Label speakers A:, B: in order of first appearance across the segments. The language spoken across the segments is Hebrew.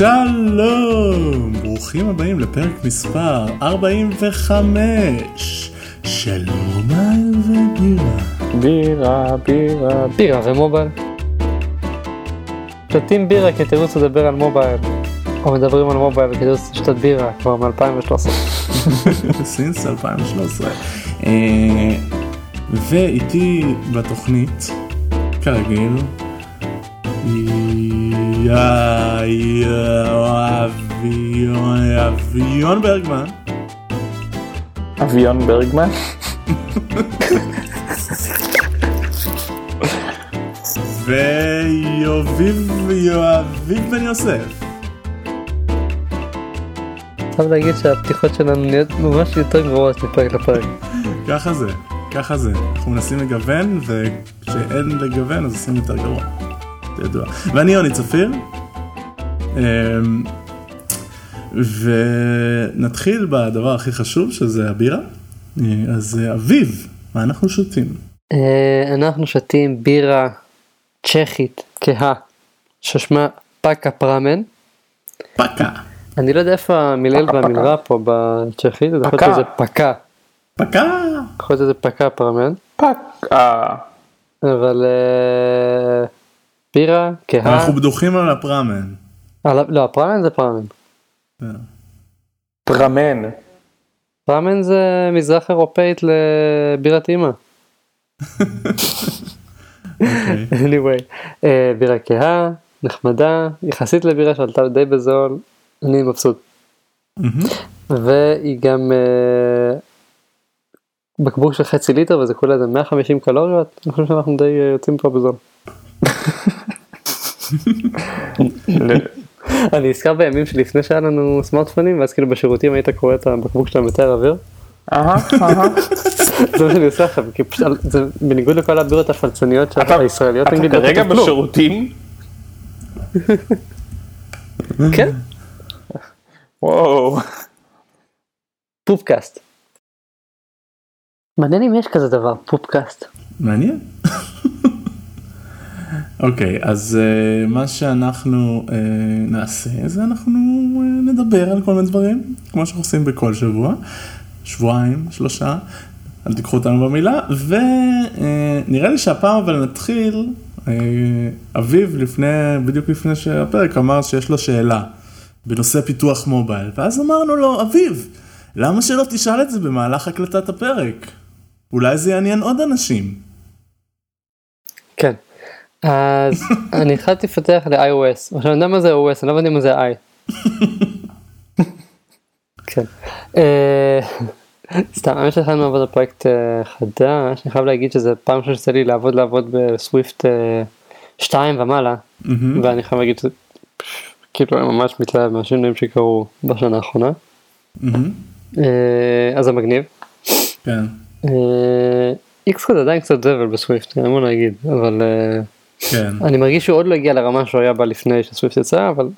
A: שלום, ברוכים הבאים לפרק מספר 45 של מובייל ובירה.
B: בירה, בירה,
C: בירה ומובייל. שותים בירה כתירוץ לדבר על מובייל, או מדברים על מובייל כתירוץ לשתות בירה כבר מ-2013.
A: סינס 2013. אה, ואיתי בתוכנית, כרגיל, יא- יא- אביון אביון ברגמן.
B: אביון ברגמן.
A: ויוביב יואביב בן יוסף.
C: חייב להגיד שהפתיחות שלנו נהיות ממש יותר גרועות מפרק לפרק.
A: ככה זה, ככה זה. אנחנו מנסים לגוון, וכשאין לגוון אז עושים יותר גרוע. זה ידוע. ואני יוני צפיר. אמ, ונתחיל בדבר הכי חשוב שזה הבירה. אז אביב, מה אנחנו שותים?
C: אה, אנחנו שותים בירה צ'כית כהה ששמה פאקה פראמן.
A: פקה.
C: אני לא יודע איפה המילאל
B: פקה,
C: והמלרע פה בצ'כית, אז יכול
B: פקה.
C: להיות שזה פקה,
A: פקה.
C: יכול להיות שזה פקה פראמן,
B: פאק. אה,
C: אבל אה, בירה כהה,
A: אנחנו בדוחים על הפראמן.
C: אה, לא, הפראמן זה פראמן,
B: פרמן.
C: פראמן זה מזרח אירופאית לבירת אימא.
A: אוקיי.
C: anyway, אה, בירה כהה, נחמדה, יחסית לבירה שעלתה די בזול, אני מבסוט. והיא גם אה, בקבוק של חצי ליטר וזה כולה איזה 150 קלוריות, אני חושב שאנחנו די אה, יוצאים פה בזול. אני נזכר בימים שלפני שהיה לנו סמארטפונים ואז כאילו בשירותים היית קורא את הבקבוק של המתאר אוויר.
B: אהה, אהה.
C: זה מה שאני עושה עכשיו, כי פשוט זה בניגוד לכל הבירות הפלצניות הישראליות,
B: אתה
C: נגיד, לא
B: כרגע. בשירותים?
C: כן,
B: וואו.
C: פופקאסט. מעניין אם יש כזה דבר, פופקאסט.
A: מעניין. אוקיי, אז uh, מה שאנחנו uh, נעשה זה אנחנו uh, נדבר על כל מיני דברים, כמו שאנחנו עושים בכל שבוע, שבועיים, שלושה, אל תיקחו אותנו במילה, ונראה לי שהפעם אבל נתחיל, uh, אביב לפני, בדיוק לפני שהפרק אמר שיש לו שאלה בנושא פיתוח מובייל, ואז אמרנו לו, אביב, למה שלא תשאל את זה במהלך הקלטת הפרק? אולי זה יעניין עוד אנשים.
C: כן. אז אני התחלתי לפתח ל-iOS, עכשיו אני יודע מה זה OS, אני לא הבנתי מה זה i. כן. אה, סתם, האמת שהתחלנו לעבוד על פרויקט אה, חדש, אני חייב להגיד שזה פעם ראשונה שיצא לי לעבוד לעבוד בסוויפט 2 ומעלה,
A: מהמם.
C: ואני חייב להגיד שזה כאילו אני ממש מתלהב מהשינויים שקרו בשנה האחרונה. אה, אז זה מגניב.
A: כן.
C: איקס קוד עדיין קצת זבל בסוויפט, אין מה להגיד, אבל אה,
A: כן.
C: אני מרגיש שהוא עוד לא הגיע לרמה שהוא היה בה לפני שסוויפט יצא, אבל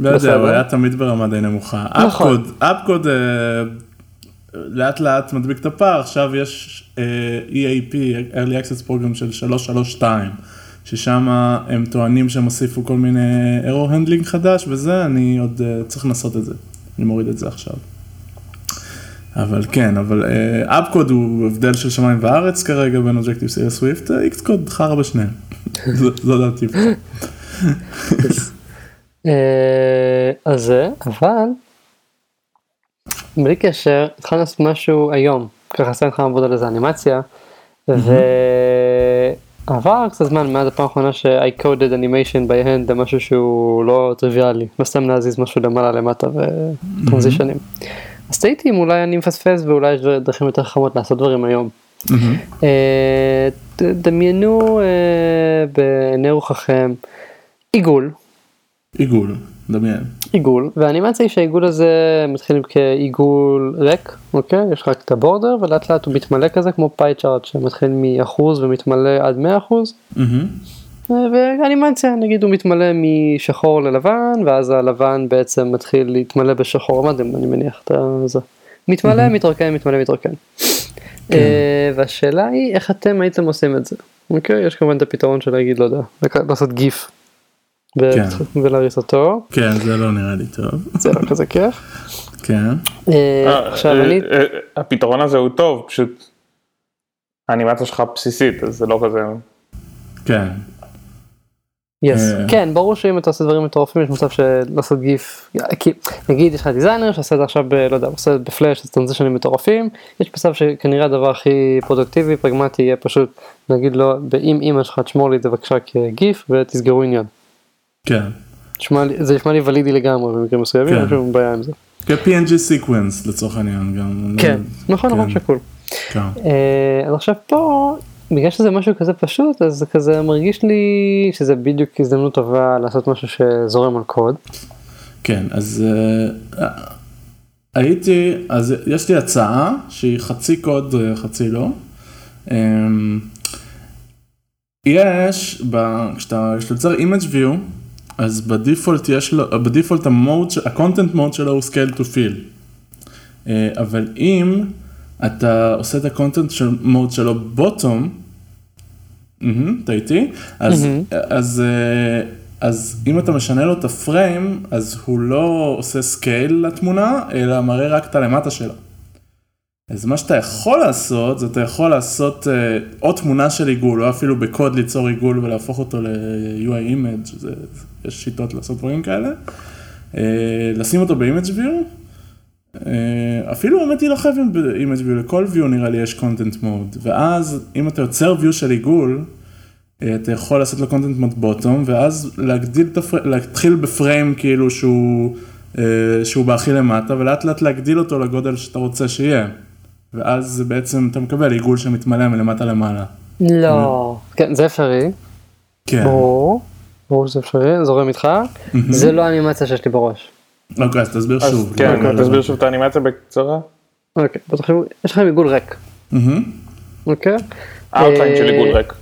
A: לא יודע. הוא היה תמיד ברמה די נמוכה.
C: נכון.
A: אפקוד, אה, לאט לאט מדביק את הפער, עכשיו יש אה, EAP, Early Access Program של 332, ששם הם טוענים שהם הוסיפו כל מיני error handling חדש וזה, אני עוד אה, צריך לנסות את זה, אני מוריד את זה עכשיו. אבל כן, אבל AppCode הוא הבדל של שמיים וארץ כרגע בין Objective-C versus Swift, Xcode חרא בשניהם. זו- דעתי.
C: אה, אז זה, אבל בלי קשר התחלנו לעשות משהו היום, ככה עשינו לך לעבוד על איזה אנימציה, ועבר קצת זמן מאז הפעם האחרונה ש-I coded animation by hand זה משהו שהוא לא טריוויאלי, לא סתם להזיז משהו למעלה למטה וטרנזישנים. אז תהיתי אם אולי אני מפספס ואולי יש דרכים יותר חכמות לעשות דברים היום. אה, דמיינו אה, בעיני רוחכם עיגול,
A: עיגול, דמיין.
C: עיגול, והאנימציה היא שהעיגול הזה מתחיל כעיגול ריק, אוקיי? יש רק את הבורדר ולאט לאט הוא מתמלא כזה כמו פאי צ'ארט שמתחיל מאחוז ומתמלא עד 100 אחוז.
A: מהמם.
C: ואנימציה נגיד הוא מתמלא משחור ללבן ואז הלבן בעצם מתחיל להתמלא בשחור, זה אני מניח את זה. מתמלא, מתרוקן, מתמלא, מתרוקן. אה, והשאלה היא איך אתם הייתם עושים את זה. אוקיי? יש כמובן את הפתרון של להגיד לא יודע, לעשות גיף.
A: כן.
C: ולהריץ אותו,
A: כן, זה לא נראה לי טוב.
C: זה לא כזה כיף.
A: כן.
C: אה,
B: אה,
C: עכשיו אני,
B: הפתרון הזה הוא טוב, פשוט האנימציה שלך בסיסית, אז זה לא כזה...
A: כן.
C: Yes.
A: אה.
C: כן ברור שאם אתה עושה דברים מטורפים יש מצב של לעשות גיף, כי נגיד יש לך דיזיינר שעושה את זה עכשיו ב... לא יודע, עושה את זה בפלאש, אז טרנזישנים מטורפים, יש מצב שכנראה הדבר הכי פרודוקטיבי, פרגמטי יהיה פשוט להגיד לו, אם אימא שלך תשמור לי את זה בבקשה כגיף ותסגרו עניין.
A: כן.
C: זה נשמע לי ולידי לגמרי במקרים מסוימים,
A: כן.
C: אין שום בעיה עם זה.
A: כ-PNG sequence לצורך העניין גם.
C: כן, נכון, נכון,
A: כן.
C: שקול.
A: כן.
C: אה, אז עכשיו פה, בגלל שזה משהו כזה פשוט, אז זה כזה מרגיש לי שזה בדיוק הזדמנות טובה לעשות משהו שזורם על קוד.
A: כן, אז אה, הייתי, אז יש לי הצעה שהיא חצי קוד, אה, חצי לא. אמ, יש, כשאתה כשאתה יוצר image view, אז בדיפולט יש לו, בדיפולט המוד, ה-content mode שלו הוא scale to fill. אה, אבל אם אתה עושה את ה-content של- mode שלו מהמם, אתה איתי? אז. אז, אה, אז אם אתה משנה לו את ה frame, אז הוא לא עושה scale לתמונה, אלא מראה רק את הלמטה שלה. אז מה שאתה יכול לעשות, זה אתה יכול לעשות אה, או תמונה של עיגול, או אפילו בקוד ליצור עיגול ולהפוך אותו ל- UIImage, זה, יש שיטות לעשות דברים כאלה. אה, לשים אותו ב-image view, אפילו האמת היא לא חייבים ב-image view, לכל view נראה לי יש content mode, ואז אם אתה יוצר view של עיגול, אה, אתה יכול לעשות לו content mode bottom, ואז להגדיל את הפריים, להתחיל בפריים כאילו שהוא, אה, שהוא בהכי למטה, ולאט לאט להגדיל אותו לגודל שאתה רוצה שיהיה. ואז בעצם, אתה מקבל עיגול שמתמלא מלמטה למעלה.
C: לא. כן, זה אפשרי,
A: כן.
C: ברור. ברור שזה אפשרי, זורם איתך. זה לא האנימציה שיש לי בראש.
A: אוקיי, אז תסביר
B: אז
A: שוב.
B: כן,
A: לא, לא,
B: תסביר
A: לא.
B: שוב את האנימציה בקצרה.
C: אוקיי, תחשבו, יש לכם עיגול ריק, אוקיי?
B: ה outline של
C: אה,
B: עיגול ריק.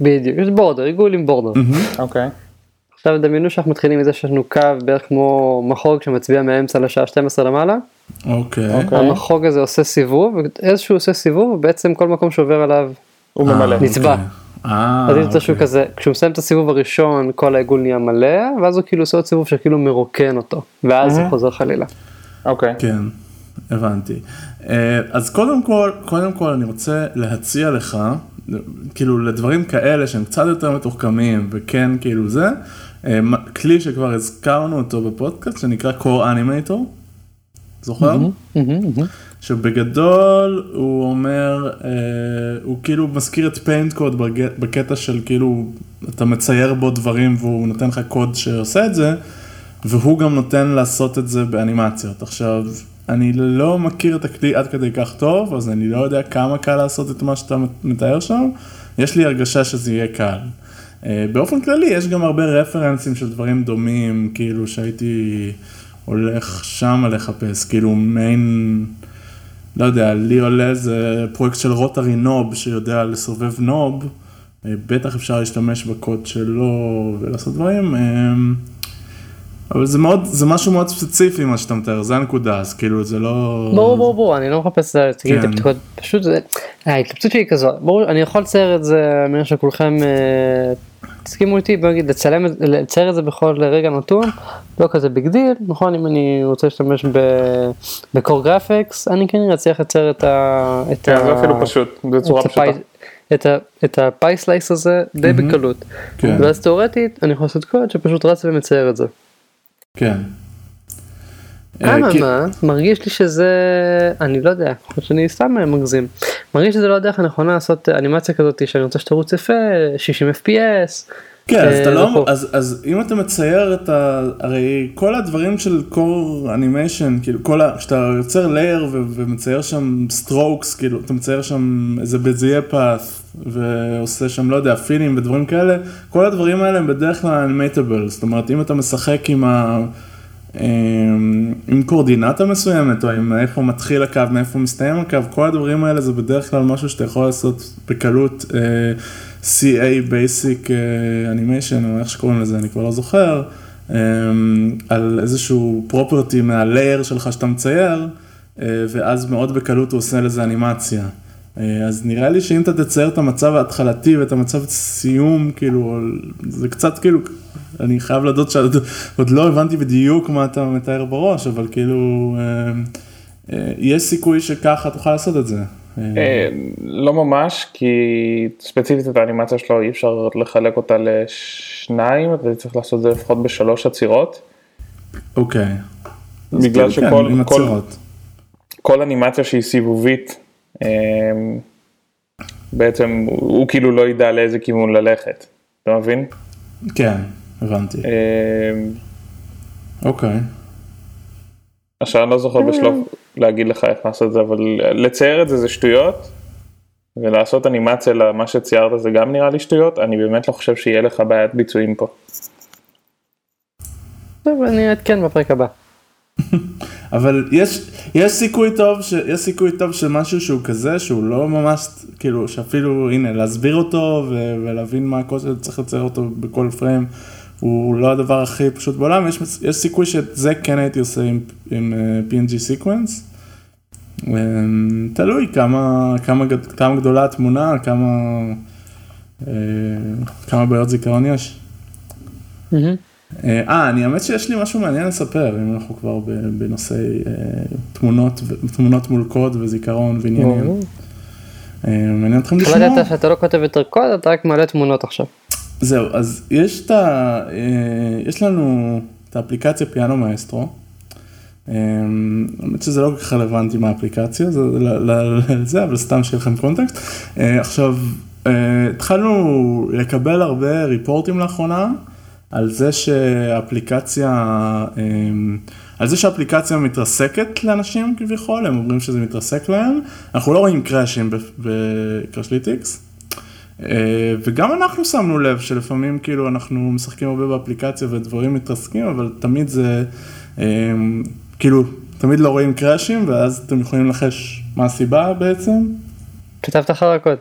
C: בדיוק, יש border, עיגול עם
A: border.
B: אוקיי.
C: עכשיו דמיינו שאנחנו מתחילים מזה שיש לנו קו בערך כמו מחוג שמצביע מהאמצע לשעה 12 למעלה.
A: אוקיי.
B: אוקיי.
C: המחוג הזה עושה סיבוב, ואיזה שהוא עושה סיבוב, ובעצם כל מקום שעובר עליו,
B: הוא
A: אה,
B: ממלא.
C: נצבע.
A: אה,
C: אז אם אתה שהוא
A: אוקיי.
C: כזה, כשהוא מסיים את הסיבוב הראשון, כל העיגול נהיה מלא, ואז הוא כאילו עושה עוד סיבוב שכאילו מרוקן אותו, ואז הוא חוזר חלילה.
B: אוקיי.
A: כן, הבנתי. אה, אז קודם כל, קודם כל אני רוצה להציע לך, כאילו לדברים כאלה שהם קצת יותר מתוחכמים וכן כאילו זה, אה, כלי שכבר הזכרנו אותו בפודקאסט שנקרא core animator, זוכר? שבגדול הוא אומר, אה, הוא כאילו מזכיר את פיינט קוד בקטע של כאילו אתה מצייר בו דברים והוא נותן לך קוד שעושה את זה, והוא גם נותן לעשות את זה באנימציות. עכשיו, אני לא מכיר את הכלי עד כדי כך טוב, אז אני לא יודע כמה קל לעשות את מה שאתה מתאר שם, יש לי הרגשה שזה יהיה קל. אה, באופן כללי יש גם הרבה רפרנסים של דברים דומים, כאילו שהייתי הולך שמה לחפש, כאילו מעין, לא יודע, לי עולה איזה פרויקט של רוטרי נוב שיודע לסובב נוב, אה, בטח אפשר להשתמש בקוד שלו ולעשות דברים, אה, אבל זה מאוד, זה משהו מאוד ספציפי מה שאתה מתאר, זה הנקודה, אז כאילו זה לא...
C: ברור ברור ברור אני לא מחפש את
A: כן.
C: הבדיקות פשוט זה ההתלבטות שלי היא כזו ברור אני יכול לצייר את זה אני מניח שכולכם אה, תסכימו איתי בוא נגיד לצלם לצייר את זה בכל רגע נתון לא כזה big deal נכון אם אני רוצה להשתמש ב Core Graphics אני כנראה אצליח לצייר את ה... את
B: כן, זה אפילו פשוט, בצורה פשוטה.
C: את ה- את ה pie slice הזה די בקלות
A: כן.
C: ואז תאורטית אני יכול לעשות קוד שפשוט רץ ומצייר את זה.
A: כן. אה, כי-
C: אממה, מרגיש לי שזה, אני לא יודע, יכול שאני סתם מגזים, מרגיש שזה לא הדרך הנכונה לעשות אנימציה כזאת שאני רוצה שתרוץ יפה, 60 fps.
A: כן, אז אתה
C: אה,
A: לא,
C: נכון.
A: אז, אז אם אתה מצייר את ה... הרי כל הדברים של core animation, כאילו כל ה... כשאתה יוצר layer ו- ומצייר שם strokes, כאילו אתה מצייר שם איזה בזיי path ועושה שם, לא יודע, פינים ודברים כאלה, כל הדברים האלה הם בדרך כלל animatable, זאת אומרת אם אתה משחק עם ה... אמ, עם קורדינטה מסוימת, או עם איפה מתחיל הקו, מאיפה מסתיים הקו, כל הדברים האלה זה בדרך כלל משהו שאתה יכול לעשות בקלות אה, CA Basic אה, Animation, או איך שקוראים לזה, אני כבר לא זוכר, אה, על איזשהו פרופרטי מהלייר שלך שאתה מצייר, אה, ואז מאוד בקלות הוא עושה לזה אנימציה. אה, אז נראה לי שאם אתה תצייר את המצב ההתחלתי ואת המצב סיום, כאילו, זה קצת כאילו, אני חייב להודות שעוד לא הבנתי בדיוק מה אתה מתאר בראש, אבל כאילו, אה, אה, יש סיכוי שככה תוכל לעשות את זה.
B: לא ממש, כי ספציפית את האנימציה שלו אי אפשר לחלק אותה לשניים, אתה צריך לעשות את זה לפחות בשלוש עצירות.
A: אוקיי.
B: בגלל כאילו, שכל כן, כל, אנימציה שהיא סיבובית, בעצם הוא, כאילו לא ידע לאיזה כיוון ללכת, אתה מבין?
A: כן, הבנתי. אמ, אוקיי.
B: עכשיו אני לא זוכר בשלוף להגיד לך איך לעשות את זה, אבל לצייר את זה זה שטויות, ולעשות אנימציה למה שציירת זה גם נראה לי שטויות, אני באמת לא חושב שיהיה לך בעיית ביצועים פה.
C: טוב, אני אעדכן בפרק הבא.
A: אבל יש, יש סיכוי טוב, ש, יש סיכוי טוב שמשהו שהוא כזה, שהוא לא ממש, כאילו, שאפילו, הנה, להסביר אותו ו, ולהבין מה הכל שצריך לצייר אותו בכל פריים, הוא לא הדבר הכי פשוט בעולם, יש, יש סיכוי שזה כן הייתי עושה עם, עם uh, PNG sequence. Um, תלוי כמה, כמה, כמה גדולה התמונה, כמה, uh, כמה בעיות זיכרון יש. Mm-hmm. אה, אני האמת שיש לי משהו מעניין לספר, אם אנחנו כבר בנושא אה, תמונות, תמונות מול קוד וזיכרון ועניינים. אה, מעניין אתכם לשמוע.
C: החלטת שאתה לא כותב יותר קוד, אתה רק מעלה תמונות עכשיו.
A: זהו, אז יש את ה... אה, יש לנו את האפליקציה פיאנו מאסטרו. האמת שזה לא כל כך רלוונטי מהאפליקציה, זה אבל סתם שיהיה לכם context. עכשיו, התחלנו לקבל הרבה ריפורטים לאחרונה. על זה שהאפליקציה, אמ, על זה שהאפליקציה מתרסקת לאנשים כביכול, הם אומרים שזה מתרסק להם, אנחנו לא רואים קראשים ב Crashlytics. אה, וגם אנחנו שמנו לב שלפעמים כאילו אנחנו משחקים הרבה באפליקציה ודברים מתרסקים, אבל תמיד זה, אמ, כאילו, תמיד לא רואים קראשים ואז אתם יכולים לנחש מה הסיבה בעצם.
C: כתבת אחלה קוד.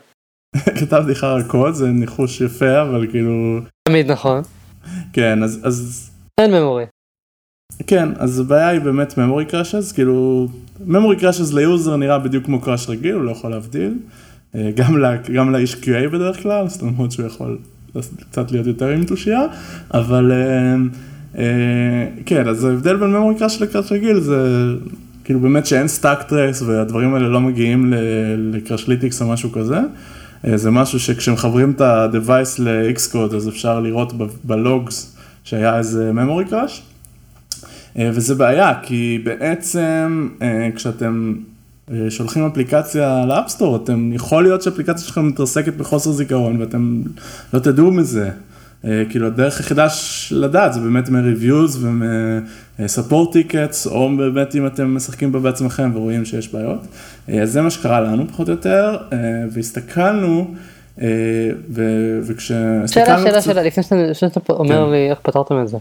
A: כתבתי אחלה קוד, זה ניחוש יפה, אבל כאילו...
C: תמיד נכון.
A: כן, אז... אז...
C: אין memory.
A: כן, אז הבעיה היא באמת memory crashes, כאילו, memory crashes ל user נראה בדיוק כמו crash רגיל, הוא לא יכול להבדיל. אה, גם, לה, גם לאיש QA בדרך כלל, זאת אומרת שהוא יכול קצת להיות יותר עם תושייה, אבל אה, אה, כן, אז ההבדל בין memory crash ל crash רגיל זה כאילו באמת שאין stack trace והדברים האלה לא מגיעים ל Crashlytics או משהו כזה. אה, זה משהו שכשמחברים את ה-Device ל-Xcode אז אפשר לראות ב logs שהיה איזה memory crash. אה, וזה בעיה, כי בעצם אה, כשאתם שולחים אפליקציה ל App Store, אתם, יכול להיות שאפליקציה שלכם מתרסקת בחוסר זיכרון ואתם לא תדעו מזה. אה, כאילו הדרך היחידה לדעת זה באמת מ-reviews ומ-support tickets, או באמת אם אתם משחקים בה בעצמכם ורואים שיש בעיות. אה, אז זה מה שקרה לנו פחות או יותר, אה, והסתכלנו, וכשהסתכלנו...
C: שאלה, שאלה, שאלה, לפני שאתה אומר כן. לי איך פתרתם את זה.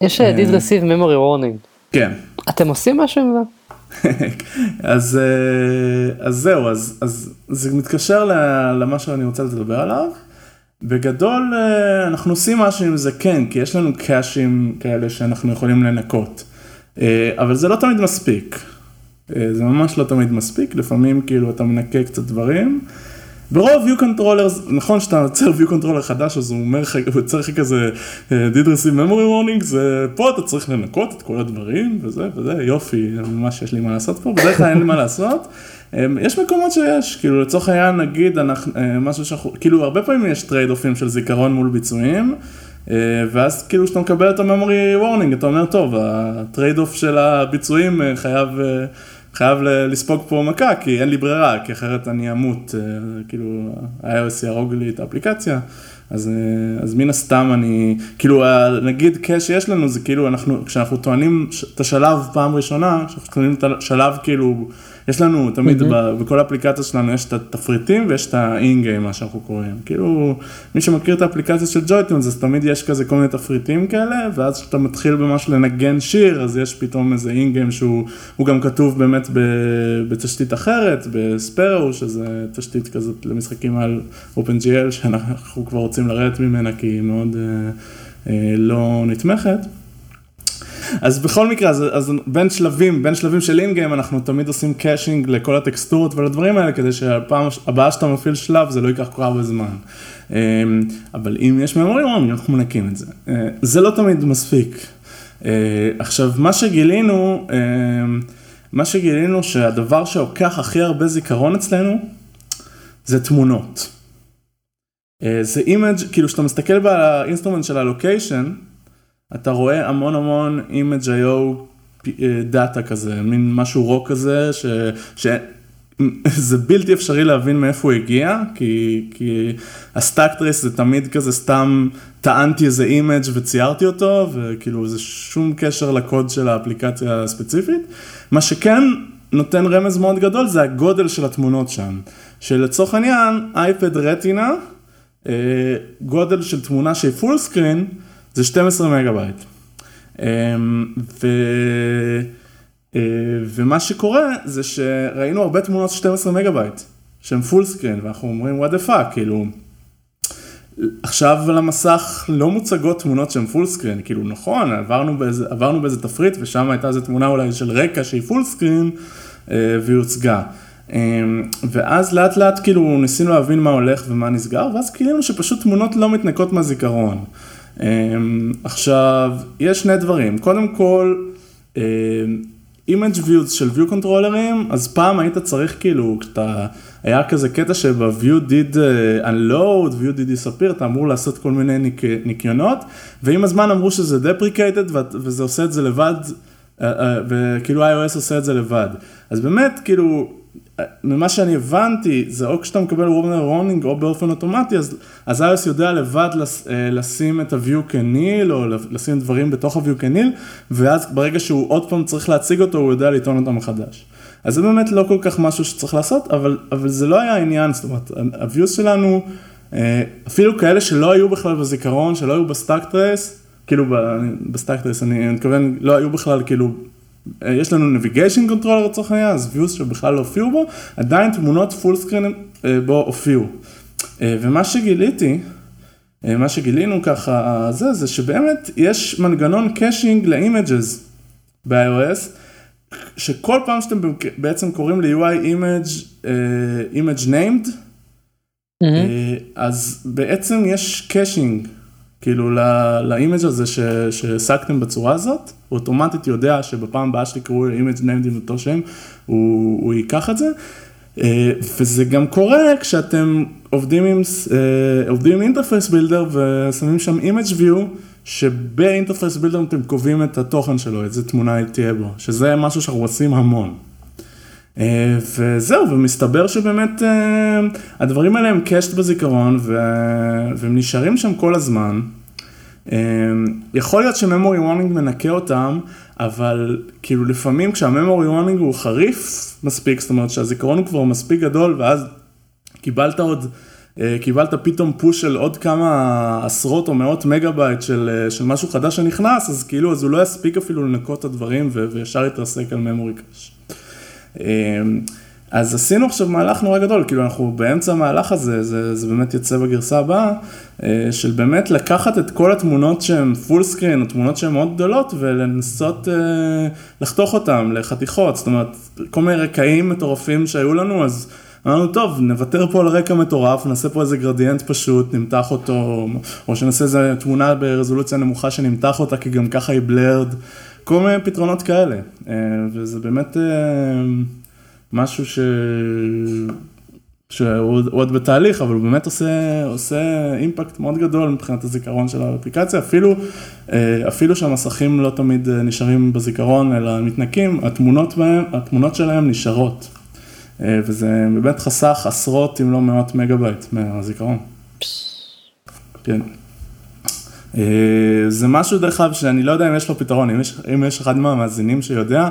C: יש did receive memory warning.
A: כן.
C: אתם עושים משהו עם זה?
A: אז, אז זהו, אז, אז זה מתקשר למה שאני רוצה לדבר עליו. בגדול אה, אנחנו עושים משהו עם זה כן, כי יש לנו קאשים כאלה שאנחנו יכולים לנקות, אה, אבל זה לא תמיד מספיק. אה, זה ממש לא תמיד מספיק, לפעמים כאילו אתה מנקה קצת דברים. ברוב view controllers, נכון שאתה יוצר view controller חדש אז הוא אומר לך, הוא יוצר לך כזה did receive memory warning, זה פה אתה צריך לנקות את כל הדברים וזה וזה יופי, ממש יש לי מה לעשות פה, בדרך כלל אין לי מה לעשות. אמ, יש מקומות שיש, כאילו לצורך העניין נגיד אנחנו, אה, משהו שאנחנו, כאילו הרבה פעמים יש טרייד אופים של זיכרון מול ביצועים, אה, ואז כאילו כשאתה מקבל את ה memory warning אתה אומר טוב, ה trade off של הביצועים אה, חייב, חייב לספוג פה מכה כי אין לי ברירה, כי אחרת אני אמות, כאילו ה-iOS יהרוג לי את האפליקציה. אז, אז מן הסתם אני, כאילו נגיד cache שיש לנו זה כאילו אנחנו, כשאנחנו טוענים את השלב פעם ראשונה, כשאנחנו טוענים את השלב כאילו יש לנו תמיד mm-hmm. בכל האפליקציה שלנו יש את התפריטים ויש את ה-in-game, מה שאנחנו קוראים. כאילו, מי שמכיר את האפליקציה של ג'ויטונס, אז תמיד יש כזה כל מיני תפריטים כאלה, ואז כשאתה מתחיל במשהו לנגן שיר, אז יש פתאום איזה in-game שהוא גם כתוב באמת בתשתית אחרת, בספרו, שזה תשתית כזאת למשחקים על OpenGL, שאנחנו כבר רוצים לרדת ממנה כי היא מאוד אה, אה, לא נתמכת. אז בכל מקרה, אז, אז בין שלבים, בין שלבים של in-game אנחנו תמיד עושים caching לכל הטקסטורות ולדברים האלה, כדי שהפעם הבאה שאתה מפעיל שלב זה לא ייקח כל הרבה זמן. אמ, אבל אם יש memory warning אנחנו מנקים את זה. אה, זה לא תמיד מספיק. אה, עכשיו, מה שגילינו, אמ, מה שגילינו שהדבר שלוקח הכי הרבה זיכרון אצלנו, זה תמונות. אה, זה image, כאילו כשאתה מסתכל ב instrument של ה allocation, אתה רואה המון המון IO data כזה, מין משהו רוק כזה, ש... ש... זה בלתי אפשרי להבין מאיפה הוא הגיע, כי, כי ה stack trace זה תמיד כזה סתם טענתי איזה image וציירתי אותו, וכאילו זה שום קשר לקוד של האפליקציה הספציפית. מה שכן נותן רמז מאוד גדול זה הגודל של התמונות שם. שלצורך העניין, iPad Retina, גודל של תמונה שהיא full screen, זה 12 מגה בייט. אה, ו... אה, ומה שקורה זה שראינו הרבה תמונות של 12 מגה בייט, שהן full screen, ואנחנו אומרים what the fuck, כאילו, עכשיו על המסך לא מוצגות תמונות שהן full screen, כאילו נכון, עברנו באיזה, עברנו באיזה תפריט ושם הייתה איזה תמונה אולי של רקע שהיא full screen והיא הוצגה. אמ, ואז לאט לאט כאילו ניסינו להבין מה הולך ומה נסגר, ואז גילינו שפשוט תמונות לא מתנקות מהזיכרון. אמ, עכשיו, יש שני דברים, קודם כל, image views של view controllerים, אז פעם היית צריך כאילו, כשאתה, היה כזה קטע שב-view did uh, unload, view did disappear, אתה אמור לעשות כל מיני ניק, ניקיונות, ועם הזמן אמרו שזה deprecated וזה עושה את זה לבד, uh, uh, וכאילו iOS עושה את זה לבד. אז באמת, כאילו, ממה שאני הבנתי, זה או כשאתה מקבל memory warning או באופן אוטומטי, אז, iOS יודע לבד לס, אה, לשים את ה-view כ nil, או לשים דברים בתוך ה-view כ nil, ואז ברגע שהוא עוד פעם צריך להציג אותו, הוא יודע לטעון אותם מחדש. אז זה באמת לא כל כך משהו שצריך לעשות, אבל, אבל זה לא היה העניין, זאת אומרת, ה-views שלנו, אה, אפילו כאלה שלא היו בכלל בזיכרון, שלא היו ב stack trace, כאילו ב stack trace, אני מתכוון, לא היו בכלל כאילו יש לנו navigation controller לצורך העניין, אז views שבכלל לא הופיעו בו, עדיין תמונות full screen אה, בו הופיעו. אה, ומה שגיליתי, מה שגילינו ככה, זה, זה שבאמת יש מנגנון caching ל images ב-iOS, שכל פעם שאתם בעצם קוראים ל-UI image, image named, mm-hmm. אז בעצם יש caching. כאילו ל image הזה שהקציתם בצורה הזאת, הוא אוטומטית יודע שבפעם הבאה שתקראו image named עם אותו שם, הוא, הוא ייקח את זה. אה, וזה גם קורה כשאתם עובדים עם, אה, עובדים עם Interface Builder ושמים שם image view, שב Interface Builder אתם קובעים את התוכן שלו, איזה תמונה תהיה בו, שזה משהו שאנחנו עושים המון. אה, וזהו, ומסתבר שבאמת אה, הדברים האלה הם cached בזיכרון והם נשארים שם כל הזמן. אה, יכול להיות ש memory warning מנקה אותם, אבל כאילו לפעמים כשה memory warning הוא חריף מספיק, זאת אומרת שהזיכרון הוא כבר מספיק גדול ואז קיבלת עוד, קיבלת פתאום push של עוד כמה עשרות או מאות מגה בייט של, של משהו חדש שנכנס, אז כאילו אז הוא לא יספיק אפילו לנקות את הדברים וישר יתרסק על memory crash. אמ, אז עשינו עכשיו מהלך נורא גדול, כאילו אנחנו באמצע המהלך הזה, זה, זה באמת יצא בגרסה הבאה, אה, של באמת לקחת את כל התמונות שהן פול סקרין, או תמונות שהן מאוד גדולות, ולנסות אה, לחתוך אותן לחתיכות, זאת אומרת, כל מיני רקעים מטורפים שהיו לנו, אז אמרנו, טוב, נוותר פה על רקע מטורף, נעשה פה איזה גרדיאנט פשוט, נמתח אותו, או שנעשה איזה תמונה ברזולוציה נמוכה שנמתח אותה, כי גם ככה היא בלרד. כל מיני פתרונות כאלה, אה, וזה באמת אה, משהו ש... שהוא עוד בתהליך, אבל הוא באמת עושה, עושה impact מאוד גדול מבחינת הזיכרון של האפליקציה, אפילו, אה, אפילו שהמסכים לא תמיד נשארים בזיכרון, אלא מתנקים, התמונות, בהם, התמונות שלהם נשארות. וזה באמת חסך עשרות אם לא מאות מגה בייט מהזיכרון. כן. אה, זה משהו דרך אגב שאני לא יודע אם יש לו פתרון, אם יש, אם יש אחד מהמאזינים שיודע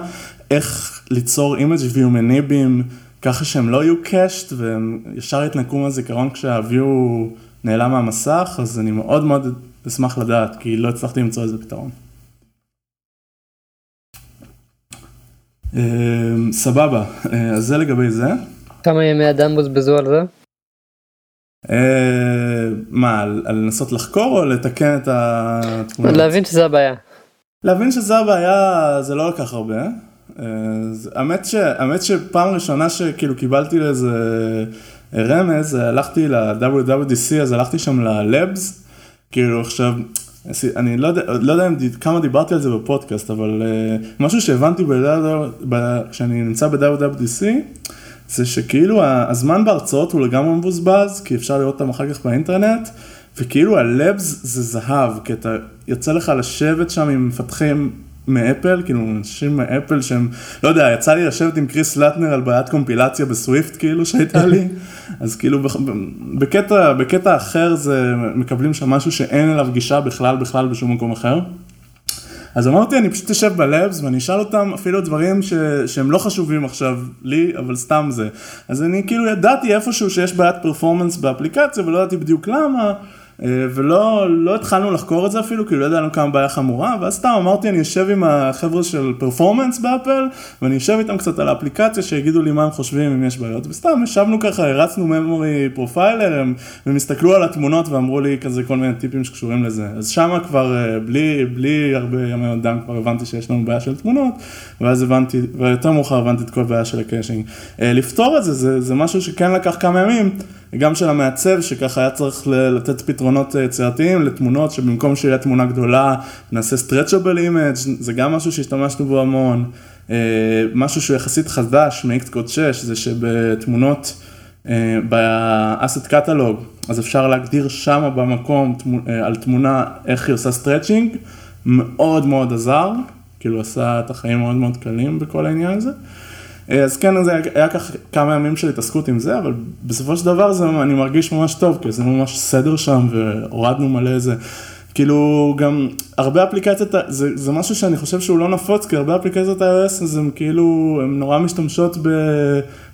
A: איך ליצור image view מ nib ים ככה שהם לא יהיו cached והם ישר יתנקו מהזיכרון כשה view נעלם מהמסך, אז אני מאוד מאוד אשמח לדעת, כי לא הצלחתי למצוא איזה פתרון. אה, סבבה, אה, אז זה לגבי זה.
C: כמה ימי אדם בוזבזו על זה?
A: אה, מה, על לנסות לחקור או לתקן את התמונה?
C: להבין שזה הבעיה.
A: להבין שזה הבעיה זה לא לקח הרבה. אה, האמת, ש, האמת שפעם ראשונה שכאילו קיבלתי לאיזה רמז, הלכתי ל-WWDC, אז הלכתי שם ל-Labs, כאילו עכשיו, אני לא יודע, לא יודע כמה דיברתי על זה בפודקאסט, אבל uh, משהו שהבנתי כשאני נמצא ב-WWDC, זה שכאילו הזמן בהרצאות הוא לגמרי מבוזבז, כי אפשר לראות אותם אחר כך באינטרנט, וכאילו הלבס זה זהב, כי אתה יוצא לך לשבת שם עם מפתחים מאפל, כאילו אנשים מאפל שהם, לא יודע, יצא לי לשבת עם קריס לטנר על בעיית קומפילציה בסוויפט כאילו שהייתה לי, אז כאילו בקטע, בקטע אחר זה, מקבלים שם משהו שאין אליו גישה בכלל בכלל בשום מקום אחר. אז אמרתי, אני פשוט אשב ב labs ואני אשאל אותם אפילו דברים ש, שהם לא חשובים עכשיו לי, אבל סתם זה. אז אני כאילו ידעתי איפשהו שיש בעיית performance באפליקציה ולא ידעתי בדיוק למה. אה, ולא לא התחלנו לחקור את זה אפילו, כי לא ידענו כמה בעיה חמורה, ואז סתם אמרתי אני אשב עם החבר'ה של performance באפל, ואני אשב איתם קצת על האפליקציה, שיגידו לי מה הם חושבים אם יש בעיות, וסתם ישבנו ככה, הרצנו memory profiler, הם, הם הסתכלו על התמונות ואמרו לי כזה כל מיני טיפים שקשורים לזה, אז שמה כבר אה, בלי, בלי הרבה ימי אדם כבר הבנתי שיש לנו בעיה של תמונות, ואז הבנתי, ויותר מאוחר הבנתי את כל בעיה של ה caching. אה, לפתור את זה, זה, זה משהו שכן לקח כמה ימים. גם של המעצב, שככה היה צריך לתת פתרונות אה, יצירתיים לתמונות, שבמקום שיהיה תמונה גדולה, נעשה stretchable image, זה גם משהו שהשתמשנו בו המון. אה, משהו שהוא יחסית חדש מ-Xcode 6, זה שבתמונות, אה, ב-asset catalog, אז אפשר להגדיר שמה במקום על תמונה איך היא עושה stretching, מאוד מאוד עזר, כאילו עשה את החיים מאוד מאוד קלים בכל העניין הזה. אה, אז כן, זה היה ככה כמה ימים של התעסקות עם זה, אבל בסופו של דבר זה, אני מרגיש ממש טוב, כי זה ממש סדר שם, והורדנו מלא איזה, כאילו גם הרבה אפליקציות, זה, זה משהו שאני חושב שהוא לא נפוץ, כי הרבה אפליקציות iOS, אז הם כאילו, הם נורא משתמשות ב...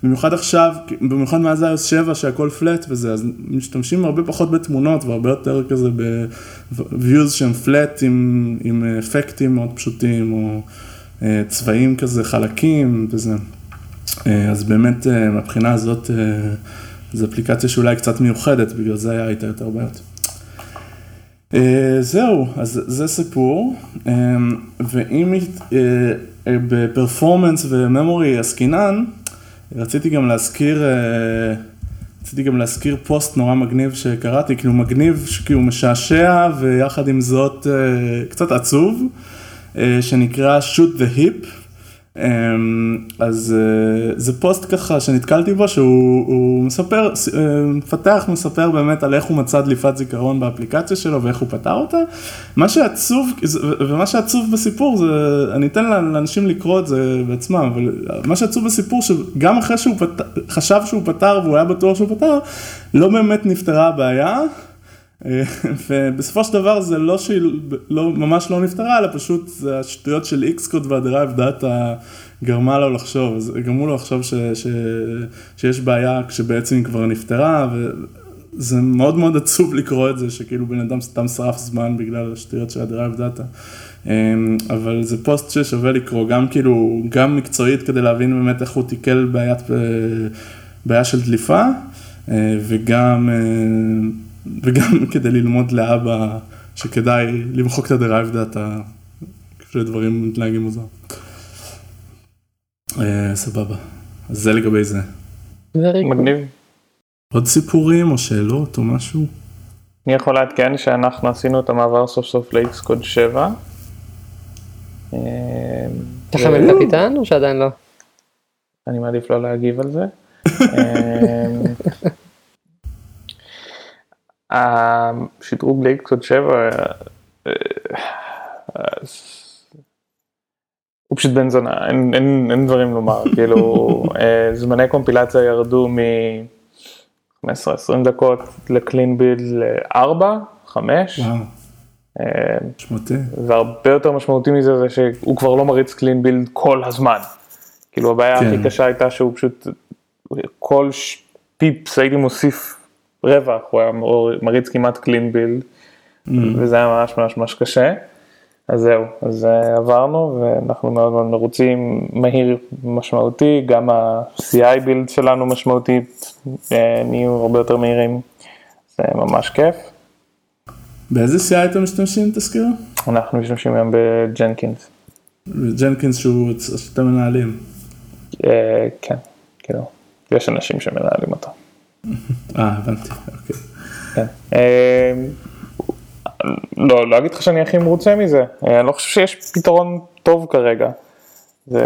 A: במיוחד עכשיו, במיוחד מאז iOS 7 שהכל פלט וזה, אז משתמשים הרבה פחות בתמונות והרבה יותר כזה ב-views שהם פלט עם, עם אפקטים מאוד פשוטים, או... אה, צבעים כזה חלקים וזה. אה, אז באמת אה, מהבחינה הזאת זו אפליקציה שאולי קצת מיוחדת, בגלל זה היה איתה יותר בעיות. זהו, אז זה סיפור, ואם ב performance ו memory עסקינן, רציתי גם להזכיר, רציתי גם להזכיר פוסט נורא מגניב שקראתי, כאילו מגניב, כאילו משעשע ויחד עם זאת קצת עצוב, שנקרא Shoot the Hip. אמ, אז אה, זה פוסט ככה שנתקלתי בו שהוא מספר, אה, מפתח מספר באמת על איך הוא מצא דליפת זיכרון באפליקציה שלו ואיך הוא פתר אותה. מה שעצוב, ומה שעצוב בסיפור זה, אני אתן לאנשים לקרוא את זה בעצמם, אבל מה שעצוב בסיפור שגם אחרי שהוא פתר, חשב שהוא פתר והוא היה בטוח שהוא פתר, לא באמת נפתרה הבעיה. אה, ובסופו של דבר זה לא שהיא לא, ממש לא נפתרה, אלא פשוט השטויות של Xcode וה derived data גרמה לו לחשוב, גרמו לו לחשוב ש, ש, שיש בעיה כשבעצם היא כבר נפתרה, וזה מאוד מאוד עצוב לקרוא את זה, שכאילו בן אדם סתם שרף זמן בגלל השטויות של ה derived data. אה, אבל זה פוסט ששווה לקרוא, גם כאילו, גם מקצועית כדי להבין באמת איך הוא תיקל בעיית, אה, בעיה של דליפה, וגם... וגם כדי ללמוד להבא שכדאי למחוק את ה derived data כשדברים מתנהגים מוזר. אה, סבבה, אז זה לגבי זה.
B: מגניב.
A: עוד סיפורים או שאלות או משהו?
B: אני יכול לעדכן שאנחנו עשינו את המעבר סוף סוף ל-Xcode 7.
C: אתה כבר El Capitan או שעדיין לא?
B: אני מעדיף לא להגיב על זה. אה, השדרוג לאיקסוד 7 הוא פשוט בן זונה, אין, אין, אין דברים לומר, כאילו אה, זמני קומפילציה ירדו מ-15-20 דקות לקלין בילד ל-4, 5. והרבה יותר משמעותי מזה זה שהוא כבר לא מריץ קלין בילד כל הזמן. כאילו הבעיה כן. הכי קשה הייתה שהוא פשוט כל פיפס הייתי מוסיף רווח, הוא היה מריץ כמעט קלין בילד, mm. וזה היה ממש ממש ממש קשה. אז זהו, אז אה, עברנו ואנחנו מאוד מאוד מרוצים, מהיר משמעותי, גם ה-CI בילד שלנו משמעותית, אה, נהיו הרבה יותר מהירים, זה ממש כיף.
A: באיזה CI אתם משתמשים תזכירו?
B: אנחנו משתמשים היום ב
A: Jenkins. Jenkins שהוא, שאתם מנהלים.
B: אה, כן, כאילו, יש אנשים שמנהלים אותו.
A: אה, הבנתי, אוקיי.
B: אה, לא, לא אגיד לך שאני הכי מרוצה מזה, אה, אני לא חושב שיש פתרון טוב כרגע. זה...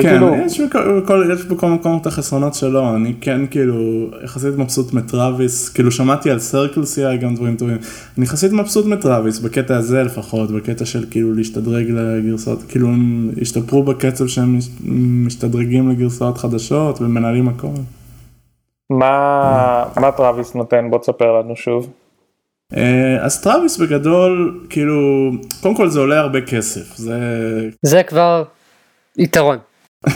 A: כן,
B: כאילו-
A: יש בכל- יש בכל מקום את החסרונות שלו, אני כן כאילו יחסית מבסוט מ Travis, כאילו שמעתי על Circle CI גם דברים טובים, אני יחסית מבסוט מ Travis בקטע הזה לפחות, בקטע של כאילו להשתדרג לגרסאות, כאילו הם השתפרו בקצב שהם מש- משתדרגים לגרסאות חדשות ומנהלים הכל.
B: מה, מה Travis נותן? בוא תספר לנו שוב.
A: אה, אז Travis בגדול, כאילו, קודם כל זה עולה הרבה כסף, זה
C: זה כבר יתרון.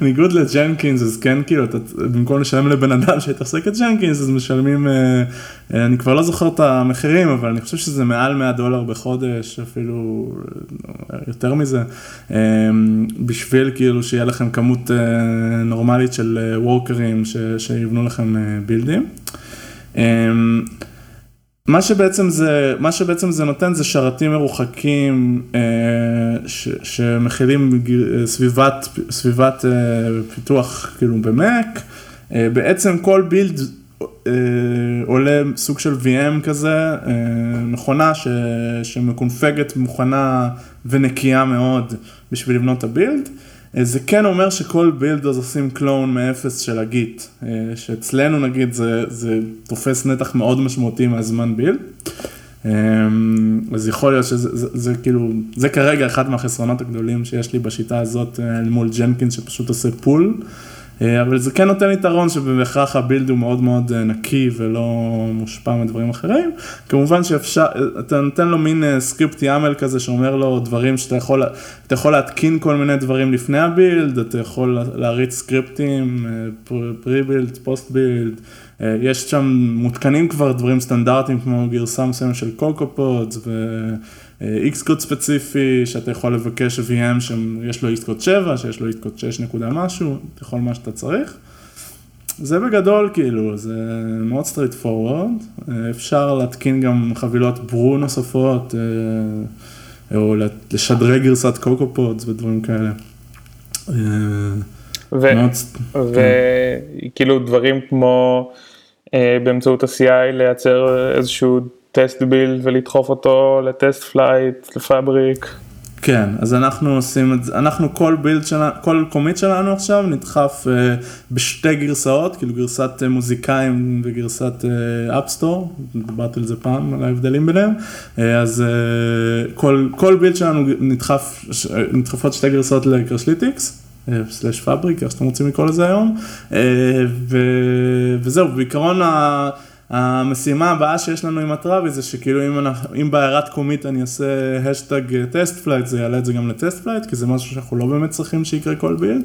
A: בניגוד ל Jenkins אז כן כאילו אתה במקום לשלם לבן אדם שיתעסק את Jenkins אז משלמים אה, אה, אני כבר לא זוכר את המחירים אבל אני חושב שזה מעל 100 דולר בחודש אפילו אה, יותר מזה אה, בשביל כאילו שיהיה לכם כמות אה, נורמלית של אה, וורקרים ש, שיבנו לכם אה, בילדים. אה, מה שבעצם זה, מה שבעצם זה נותן זה שרתים מרוחקים אה, ש, שמכילים ג- סביבת, סביבת אה, פיתוח כאילו במק, אה, בעצם כל build אה, עולה סוג של VM כזה, אה, מכונה ש, שמקונפגת מוכנה ונקייה מאוד בשביל לבנות את ה build. אה, זה כן אומר שכל build אז עושים clone מאפס של ה Git, אה, שאצלנו נגיד זה, זה תופס נתח מאוד משמעותי מהזמן build. אה, אז יכול להיות שזה זה, זה, כאילו, זה כרגע אחד מהחסרונות הגדולים שיש לי בשיטה הזאת אה, מול Jenkins שפשוט עושה pull. אה, אבל זה כן נותן יתרון שבהכרח ה build הוא מאוד מאוד אה, נקי ולא מושפע מדברים אחרים. כמובן שאפשר, אה, אתה נותן לו מין סקריפט YAML כזה שאומר לו דברים שאתה יכול, אתה יכול להתקין כל מיני דברים לפני ה build, אתה יכול להריץ סקריפטים, pre-build, post-build, יש שם מותקנים כבר דברים סטנדרטיים כמו גרסה מסוימת של CocoaPods ו-Xcode ספציפי שאתה יכול לבקש VM שיש לו Xcode 7, שיש לו Xcode 6 נקודה משהו, יכול מה שאתה צריך. זה בגדול כאילו, זה מאוד straightforward, אפשר להתקין גם חבילות Brew נוספות, אה, או לשדרג גרסת CocoaPods ודברים כאלה. אה,
B: ו-
A: מאוד-
B: וכאילו דברים כמו אה, באמצעות ה-CI לייצר איזשהו test build ולדחוף אותו ל TestFlight, ל Fabric.
A: כן, אז אנחנו עושים את זה, אנחנו כל build שלנו, כל commit שלנו עכשיו נדחף אה, בשתי גרסאות, כאילו גרסת אה, מוזיקאים וגרסת App Store, דיברתי על זה פעם, על ההבדלים ביניהם, אה, אז אה, כל, כל build שלנו נדחף, ש- אה, נדחפות שתי גרסאות ל Crashlytics. slash Fabric, איך שאתם רוצים לקרוא לזה היום, אה, ו- וזהו, בעיקרון ה- המשימה הבאה שיש לנו עם ה Travis זה שכאילו אם, אם בהערת commit אני אעשה hashtag TestFlight זה יעלה את זה גם ל TestFlight כי זה משהו שאנחנו לא באמת צריכים שיקרה כל build.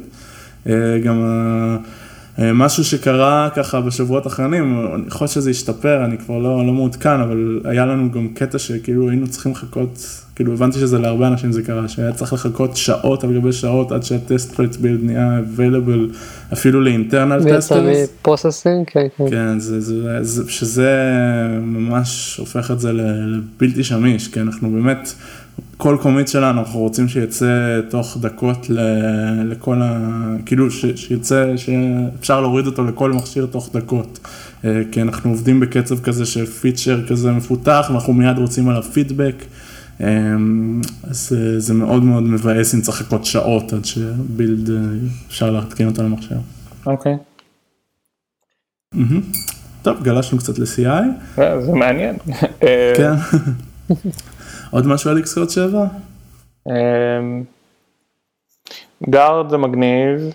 A: אה, גם אה, אה, משהו שקרה ככה בשבועות האחרונים, אני חושב שזה השתפר, אני כבר לא, לא מעודכן, אבל היה לנו גם קטע שכאילו היינו צריכים לחכות, כאילו הבנתי שזה להרבה אנשים זה קרה, שהיה צריך לחכות שעות על גבי שעות עד שה TestFlight build נהיה available אפילו ל
C: internal
A: testers.
C: מ processing, כן, כן.
A: כן, זה, זה, זה, שזה ממש הופך את זה לבלתי שמיש, כי אנחנו באמת, כל קומיט שלנו, אנחנו רוצים שיצא תוך דקות ל, לכל ה... כאילו, ש, שיצא, שאפשר להוריד אותו לכל מכשיר תוך דקות. אה, כי אנחנו עובדים בקצב כזה של פיצ'ר כזה מפותח, ואנחנו מיד רוצים עליו פידבק. אה, אז אה, זה מאוד מאוד מבאס אם צריך לחכות שעות עד שבילד אה, אפשר להתקין אותו למחשב.
B: אוקיי.
A: טוב, גלשנו קצת ל-CI.
B: אה, זה מעניין. אה,
A: כן. עוד משהו על Xcode 7?
B: אמ, guard זה מגניב,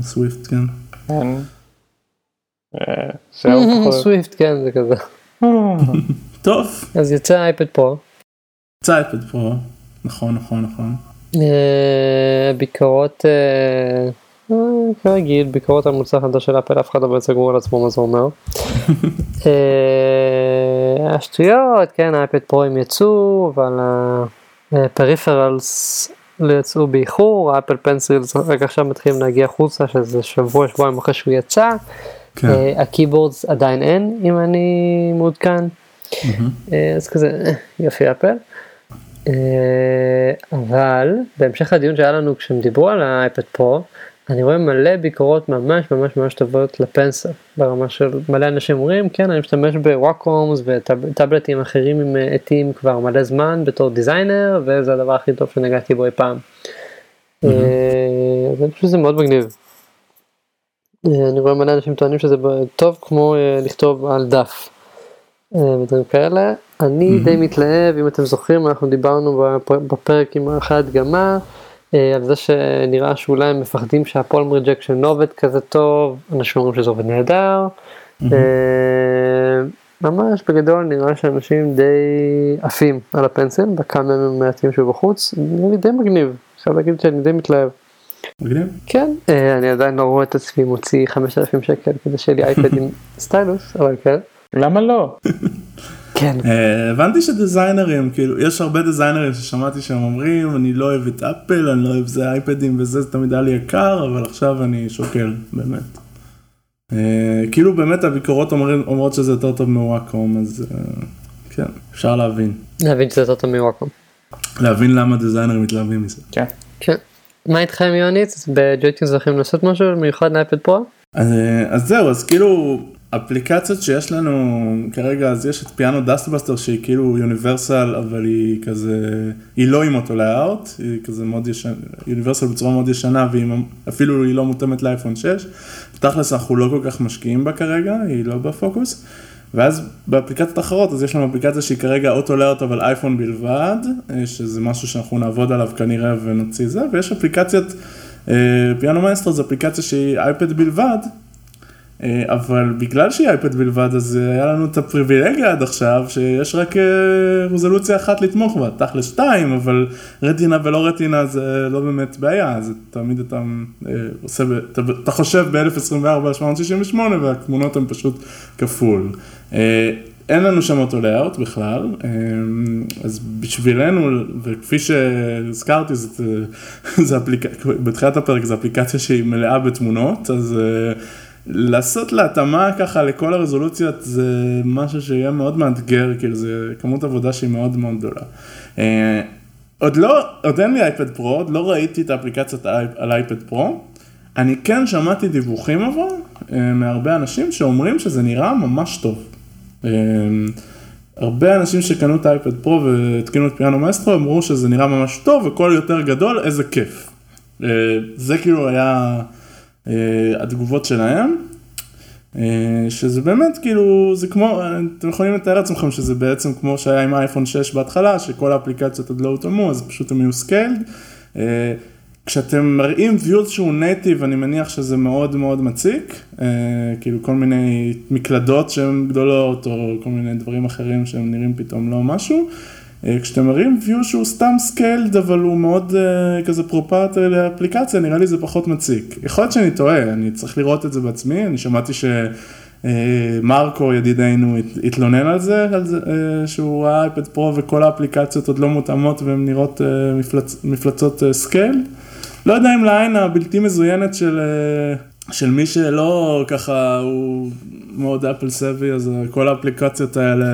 A: Swift, כן.
B: כן. אה.
C: Swift, כן, זה כזה.
A: טוב,
C: אז יוצא אייפד פרו.
A: יצא אייפד פרו. נכון, נכון, נכון.
C: אה, ביקורות, אה, אה, כרגיל, ביקורות על מוצר חדש של אפל, אף אחד לא סגור על עצמו מה זה אומר. אה, השטויות, כן, האייפד פרו הם יצאו, אבל ה peripherals לא יצאו באיחור, ה Apple Pencils רק עכשיו מתחילים להגיע החוצה, שזה שבוע, שבועיים אחרי שהוא יצא.
A: כן.
C: אה, ה keyboards עדיין אין, אם אני מעודכן. אז כזה יופי אפל. אבל בהמשך הדיון שהיה לנו כשהם דיברו על האייפד פרו אני רואה מלא ביקורות ממש ממש ממש טובות לפנסל ברמה של מלא אנשים אומרים כן אני משתמש בוואקומס וטאבלטים אחרים עם עטים כבר מלא זמן בתור דיזיינר וזה הדבר הכי טוב שנגעתי בו אי פעם. אז אני חושב שזה מאוד מגניב. אני רואה מלא אנשים טוענים שזה טוב כמו לכתוב על דף. ודברים כאלה. אני די מתלהב אם אתם זוכרים אנחנו דיברנו בפרק עם אחרי הדגמה. על זה שנראה שאולי הם מפחדים שה palm rejection לא עובד כזה טוב, אנשים אומרים שזה עובד נהדר. ממש בגדול נראה שאנשים די עפים על ה Pencil, בכמה ימים מעטים שהוא בחוץ, נראה לי די מגניב, אפשר להגיד שאני די מתלהב.
A: מגניב?
C: כן, אני עדיין לא רואה את עצמי מוציא 5,000 שקל כדי שיהיה לי אייפד עם סטיילוס, אבל כן.
B: למה לא?
C: כן.
A: הבנתי שדיזיינרים כאילו יש הרבה דיזיינרים ששמעתי שהם אומרים אני לא אוהב את אפל אני לא אוהב זה אייפדים וזה זה תמיד היה לי יקר אבל עכשיו אני שוקל באמת. כאילו באמת הביקורות אומרות שזה יותר טוב מוואקום אז כן אפשר להבין.
C: להבין שזה יותר טוב מוואקום.
A: להבין למה דיזיינרים מתלהבים מזה.
B: כן.
C: כן. מה איתכם יוני ב JoyTunes הולכים לעשות משהו מיוחד לאייפד פרו?
A: אז זהו אז כאילו אפליקציות שיש לנו כרגע אז יש את Piano Dust Buster שהיא כאילו universal אבל היא כזה היא לא עם auto layout היא כזה מאוד ישנה universal בצורה מאוד ישנה ואפילו היא לא מותאמת לאייפון 6. תכלס אנחנו לא כל כך משקיעים בה כרגע היא לא בפוקוס. ואז באפליקציות אחרות אז יש לנו אפליקציה שהיא כרגע auto layout אבל אייפון בלבד שזה משהו שאנחנו נעבוד עליו כנראה ונוציא זה ויש אפליקציית פיאנו מייסטר זה אפליקציה שהיא אייפד בלבד. אבל בגלל שהיא אייפד בלבד אז היה לנו את הפריבילגיה עד עכשיו שיש רק רזולוציה אחת לתמוך בה, תכל'ס שתיים, אבל רטינה ולא רטינה זה לא באמת בעיה, זה תמיד אתה עושה, אתה חושב ב-1024 על 768 והתמונות הן פשוט כפול. אין לנו שם אותו לאאוט בכלל, אז בשבילנו, וכפי שהזכרתי, זה, זה אפליק... בתחילת הפרק זו אפליקציה שהיא מלאה בתמונות, אז לעשות לה התאמה ככה לכל הרזולוציות זה משהו שיהיה מאוד מאתגר, כאילו זה כמות עבודה שהיא מאוד מאוד גדולה. עוד לא, עוד אין לי אייפד פרו, עוד לא ראיתי את האפליקציות על אייפד פרו. אני כן שמעתי דיווחים אבל, מהרבה אנשים שאומרים שזה נראה ממש טוב. הרבה אנשים שקנו את האייפד פרו והתקינו את Piano Maestro אמרו שזה נראה ממש טוב והכל יותר גדול איזה כיף. זה כאילו היה התגובות שלהם, שזה באמת כאילו זה כמו אתם יכולים לתאר לעצמכם שזה בעצם כמו שהיה עם אייפון 6 בהתחלה שכל האפליקציות עוד לא הותאמו אז פשוט הם יהיו scaled. כשאתם מראים views שהוא native אני מניח שזה מאוד מאוד מציק, כאילו כל מיני מקלדות שהן גדולות או כל מיני דברים אחרים שהם נראים פתאום לא משהו. כשאתם מראים view שהוא סתם scaled אבל הוא מאוד כזה proprietary לאפליקציה נראה לי זה פחות מציק. יכול להיות שאני טועה, אני צריך לראות את זה בעצמי, אני שמעתי שמרקו ידידנו התלונן על זה, על זה שהוא ראה אייפד פרו וכל האפליקציות עוד לא מותאמות והן נראות מפלצ... מפלצות scale. לא יודע אם לעין הבלתי מזוינת של, של מי שלא ככה הוא מאוד Apple savvy אז כל האפליקציות האלה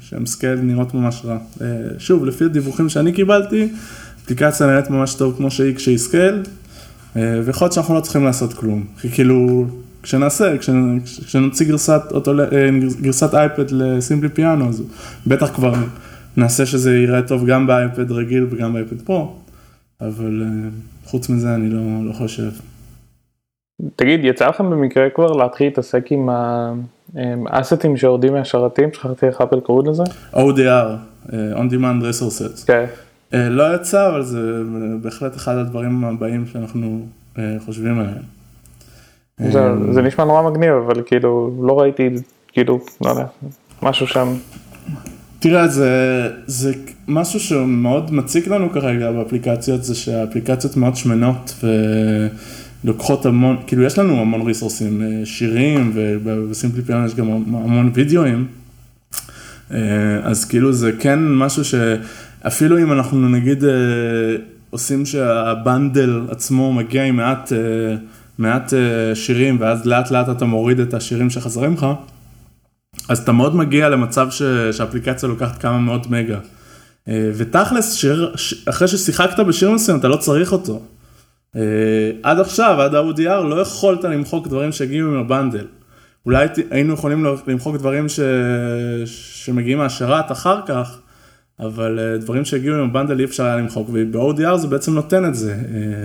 A: שהם scaled נראות ממש רע. שוב לפי הדיווחים שאני קיבלתי אפליקציה נראית ממש טוב כמו שהיא כשהיא scaled ויכול להיות שאנחנו לא צריכים לעשות כלום כי כאילו כשנעשה כשנוציא גרסת, גרסת אייפד ל Simply Piano אז בטח כבר נעשה שזה יראה טוב גם באייפד רגיל וגם באייפד פרו. אבל חוץ מזה אני לא, לא חושב.
B: תגיד, יצא לכם במקרה כבר להתחיל להתעסק עם האסטים שיורדים מהשרתים? שכחתי איך אפל קראו לזה?
A: ODR, On Demand Resources.
B: כן.
A: לא יצא, אבל זה בהחלט אחד הדברים הבאים שאנחנו חושבים עליהם.
B: זה, זה נשמע נורא מגניב, אבל כאילו לא ראיתי, כאילו, לא יודע, משהו שם.
A: תראה, זה, זה משהו שמאוד מציק לנו כרגע באפליקציות, זה שהאפליקציות מאוד שמנות ולוקחות המון, כאילו יש לנו המון ריסורסים, שירים ובסימפלי פיאנו יש גם המון וידאוים, אז כאילו זה כן משהו שאפילו אם אנחנו נגיד עושים שהבנדל עצמו מגיע עם מעט, מעט שירים ואז לאט לאט אתה מוריד את השירים שחסרים לך. אז אתה מאוד מגיע למצב ש... שהאפליקציה לוקחת כמה מאות מגה. אה, ותכלס, שיר... אחרי ששיחקת בשיר מסוים אתה לא צריך אותו. אה, עד עכשיו, עד ה-ODR, לא יכולת למחוק דברים שהגיעו עם הבנדל. אולי היינו יכולים למחוק דברים ש... שמגיעים מהשרת אחר כך, אבל אה, דברים שהגיעו עם הבנדל אי אפשר היה למחוק, וב-ODR זה בעצם נותן את זה,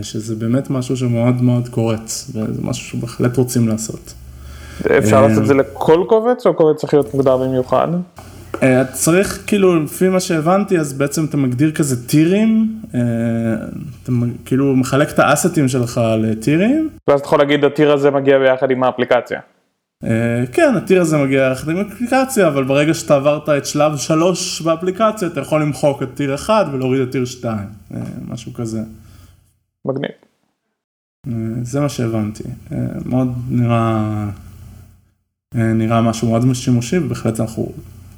A: שזה באמת משהו שמאוד מאוד קורץ, וזה משהו שבהחלט רוצים לעשות.
B: אפשר לעשות את זה לכל קובץ, או קובץ צריך להיות מוגדר במיוחד?
A: אה, אתה צריך, כאילו, לפי מה שהבנתי, אז בעצם אתה מגדיר כזה טירים, אה, אתה כאילו מחלק את האסטים שלך לטירים.
B: ואז אתה יכול להגיד, הטיר הזה מגיע ביחד עם האפליקציה.
A: אה, כן, הטיר הזה מגיע יחד עם האפליקציה, אבל ברגע שאתה עברת את שלב 3 באפליקציה, אתה יכול למחוק את טיר 1 ולהוריד את טיר 2, משהו כזה.
B: מגניב.
A: זה מה שהבנתי, מאוד נראה, נראה משהו מאוד שימושי, ובהחלט אנחנו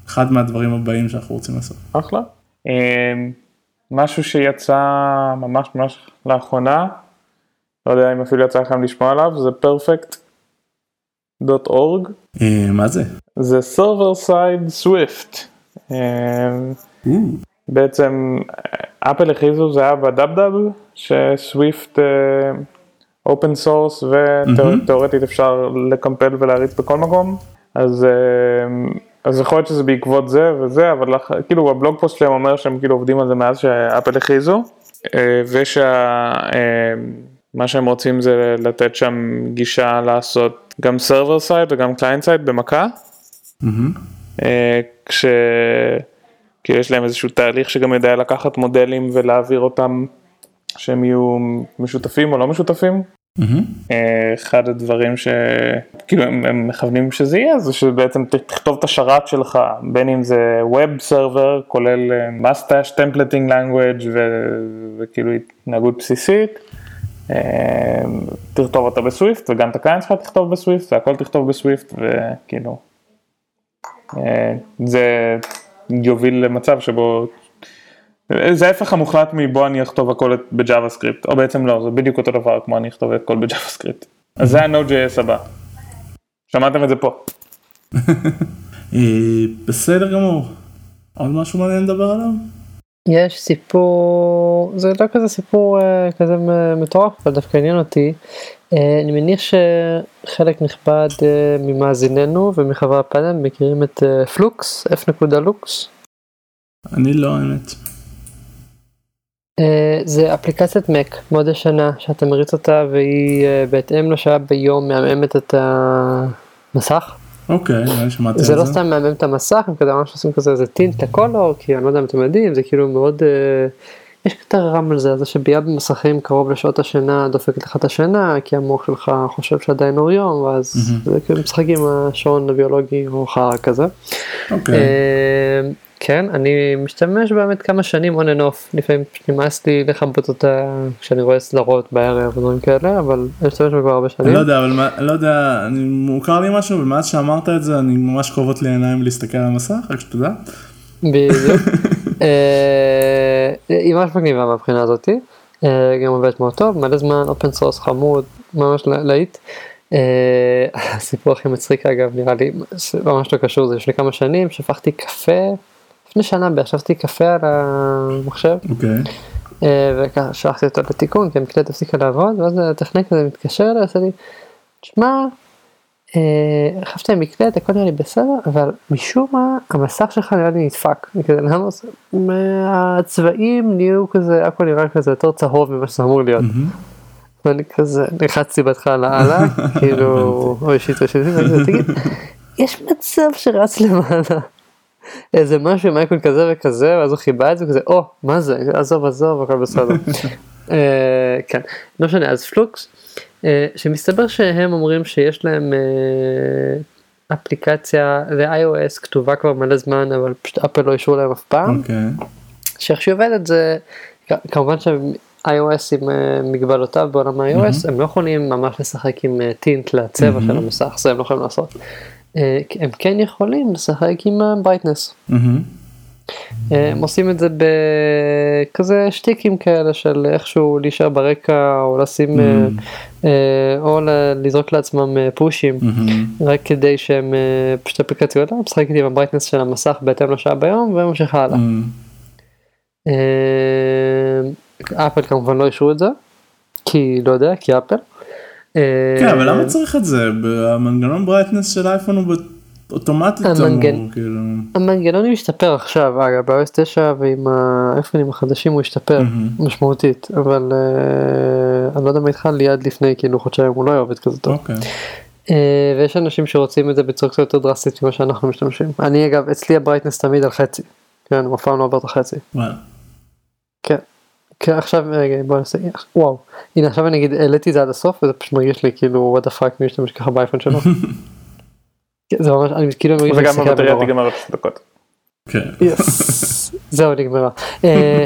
A: אחד מהדברים הבאים שאנחנו רוצים לעשות.
B: אחלה. אמ, משהו שיצא ממש ממש לאחרונה, לא יודע אם אפילו יצא לכם לשמוע עליו, זה perfect.org.
A: אה, מה זה?
B: זה server side swift. אמ, בעצם אפל הכריזו זה היה ב Dub-Dub, ש Swift open source ותאורטית אפשר לקמפל ולהריץ בכל מקום. אז אמ, אז יכול להיות שזה בעקבות זה וזה, אבל כאילו ה blog post שלהם אומר שהם כאילו עובדים על זה מאז שאפל הכריזו, אה, ושמה אה, שהם רוצים זה לתת שם גישה לעשות גם server side וגם client side במכה, mm-hmm. כש... כאילו יש להם איזשהו תהליך שגם יודע לקחת מודלים ולהעביר אותם שהם יהיו משותפים או לא משותפים. Mm-hmm. אחד הדברים שכאילו הם, הם מכוונים שזה יהיה זה שבעצם תכתוב את השרת שלך בין אם זה Web Server כולל אה, Mustache Templating Language ו, וכאילו התנהגות בסיסית. אה, תכתוב אותה בסוויפט וגם את הקליינט שלך תכתוב בסוויפט והכל תכתוב בסוויפט וכאילו זה יוביל למצב שבו זה ההפך המוחלט מבוא אני אכתוב הכל ב JavaScript, או בעצם לא, זה בדיוק אותו דבר כמו אני אכתוב הכל ב JavaScript. אז זה ה-Node.js הבא. שמעתם את זה פה.
A: אה, בסדר גמור. עוד משהו מעניין לדבר עליו?
C: יש סיפור, זה לא כזה סיפור אה, כזה מטורף, אבל דווקא עניין אותי. אה, אני מניח שחלק נכבד ממאזיננו ומחברי הפאנל מכירים את פלוקס, f.לוקס.
A: אני לא האמת.
C: אה, זה אפליקציית מק מאוד ישנה שאתה מריץ אותה והיא אה, בהתאם לשעה ביום מהממת את המסך.
A: אוקיי, לא שמעתי על
C: זה. זה לא סתם מהמם את המסך, הם כזה ממש עושים כזה איזה טינט לקולור, כי אני לא יודע אם אתם יודעים, זה כאילו מאוד, אה, יש קטע רם על זה, זה שביד במסכים קרוב לשעות השינה דופקת לך את השינה, כי המוח שלך חושב שעדיין אור יום, ואז זה כאילו משחק עם השעון הביולוגי או חרא כזה. אוקיי. כן, אני משתמש באמת כמה שנים on and off, לפעמים נמאס לי לכבות אותה כשאני רואה סדרות בערב ודברים כאלה, אבל אני משתמש בה כבר הרבה שנים.
A: אני לא יודע, אבל מה, לא יודע, אני, מוכר לי משהו, ומאז שאמרת את זה, אני ממש קרובות לי עיניים להסתכל על המסך, רק שתדע.
C: בדיוק. אה, היא ממש מגניבה מהבחינה הזאתי, אה, גם עובדת מאוד טוב, מלא זמן, open source חמוד, ממש להיט. הסיפור הכי מצחיק אגב נראה לי ממש לא קשור זה לפני כמה שנים שפכתי קפה לפני שנה בערך ישבתי קפה על המחשב.
A: אוקיי.
C: אה, וככה שלחתי אותו לתיקון כי המקלט הפסיקה לעבוד ואז הטכנאי כזה מתקשר אליי ועושה לי, תשמע, החלפת עם מקלט הכל נראה לי בסדר אבל משום מה המסך שלך נראה לי נדפק. הצבעים נהיו כזה הכל נראה כזה יותר צהוב ממה שזה אמור להיות. ואני כזה נלחצתי בהתחלה לאללה כאילו אוי שיט אוי שיט תגיד יש מצב שרץ למעלה איזה משהו עם אייקון כזה וכזה ואז הוא חיבה את זה כזה או מה זה עזוב עזוב הכל בסדר. אה, כן לא משנה אז פלוקס אה, שמסתבר שהם אומרים שיש להם אה, אפליקציה ל-iOS כתובה כבר מלא זמן אבל פשוט אפל לא אישרו להם אף פעם.
A: אוקיי.
C: שאיך שהיא עובדת זה כמובן שהם iOS עם מגבלותיו בעולם ה-iOS הם לא יכולים ממש לשחק עם tint לצבע של המסך זה הם לא יכולים לעשות. אה, הם כן יכולים לשחק עם ה brightness. אה, הם עושים את זה בכזה שטיקים כאלה של איכשהו להישאר ברקע או לשים אה, אה, או לזרוק לעצמם אה, פושים רק כדי שהם אה, פשוט אפליקציה גדולה משחקת עם ה brightness של המסך בהתאם לשעה ביום וממשיך הלאה. אה, אפל כמובן לא אישרו את זה כי לא יודע כי אפל. אה,
A: כן, אבל למה צריך את זה? המנגנון brightness של אייפון הוא אוטומטית אמור, כאילו.
C: המנגנון משתפר עכשיו אגב ב-OS 9 ועם האייפונים החדשים הוא השתפר. משמעותית אבל אה, אני לא יודע מה איתך ליד לפני כאילו חודשיים הוא לא היה עובד כזה טוב.
A: אוקיי.
C: אה, ויש אנשים שרוצים את זה בצורה קצת יותר דרסטית ממה שאנחנו משתמשים. אני אגב אצלי ה brightness תמיד על חצי. כן הוא אף פעם לא עובר את החצי. כן. כן עכשיו רגע בוא נעשה וואו הנה עכשיו אני אגיד העליתי את זה עד הסוף וזה פשוט מרגיש לי כאילו what the fuck מי משתמש ככה באייפון שלו. כן, זה ממש אני כאילו מרגיש לי
B: וגם הבטריה. תיגמר בשתי דקות.
A: כן.
C: Yes. זהו נגמרה. אה,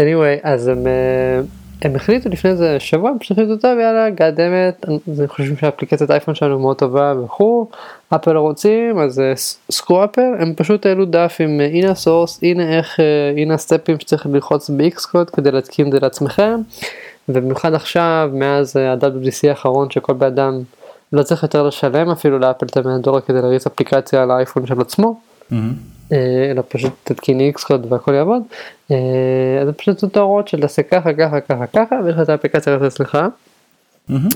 C: anyway אז הם אה, הם החליטו לפני איזה שבוע הם פשוט החליטו טוב יאללה goddammit אני חושבים שהאפליקציית אייפון שלנו מאוד טובה וכו' אפל לא רוצים אז אה, סקרו אפל הם פשוט העלו דף עם אה, הנה הסורס הנה איך אה, הנה הסטפים שצריך ללחוץ ב-X קוד כדי להתקין את זה לעצמכם. ובמיוחד עכשיו מאז ה-WDC האחרון שכל בן אדם לא צריך יותר לשלם אפילו לאפל את ה-100 דולר כדי להריץ אפליקציה על האייפון של עצמו. אה, אלא פשוט תתקיני איקס קוד והכל יעבוד, אה, אז פשוט את ההוראות של תעשה ככה ככה ככה ככה ויש לך את האפליקציה הזאת אצלך.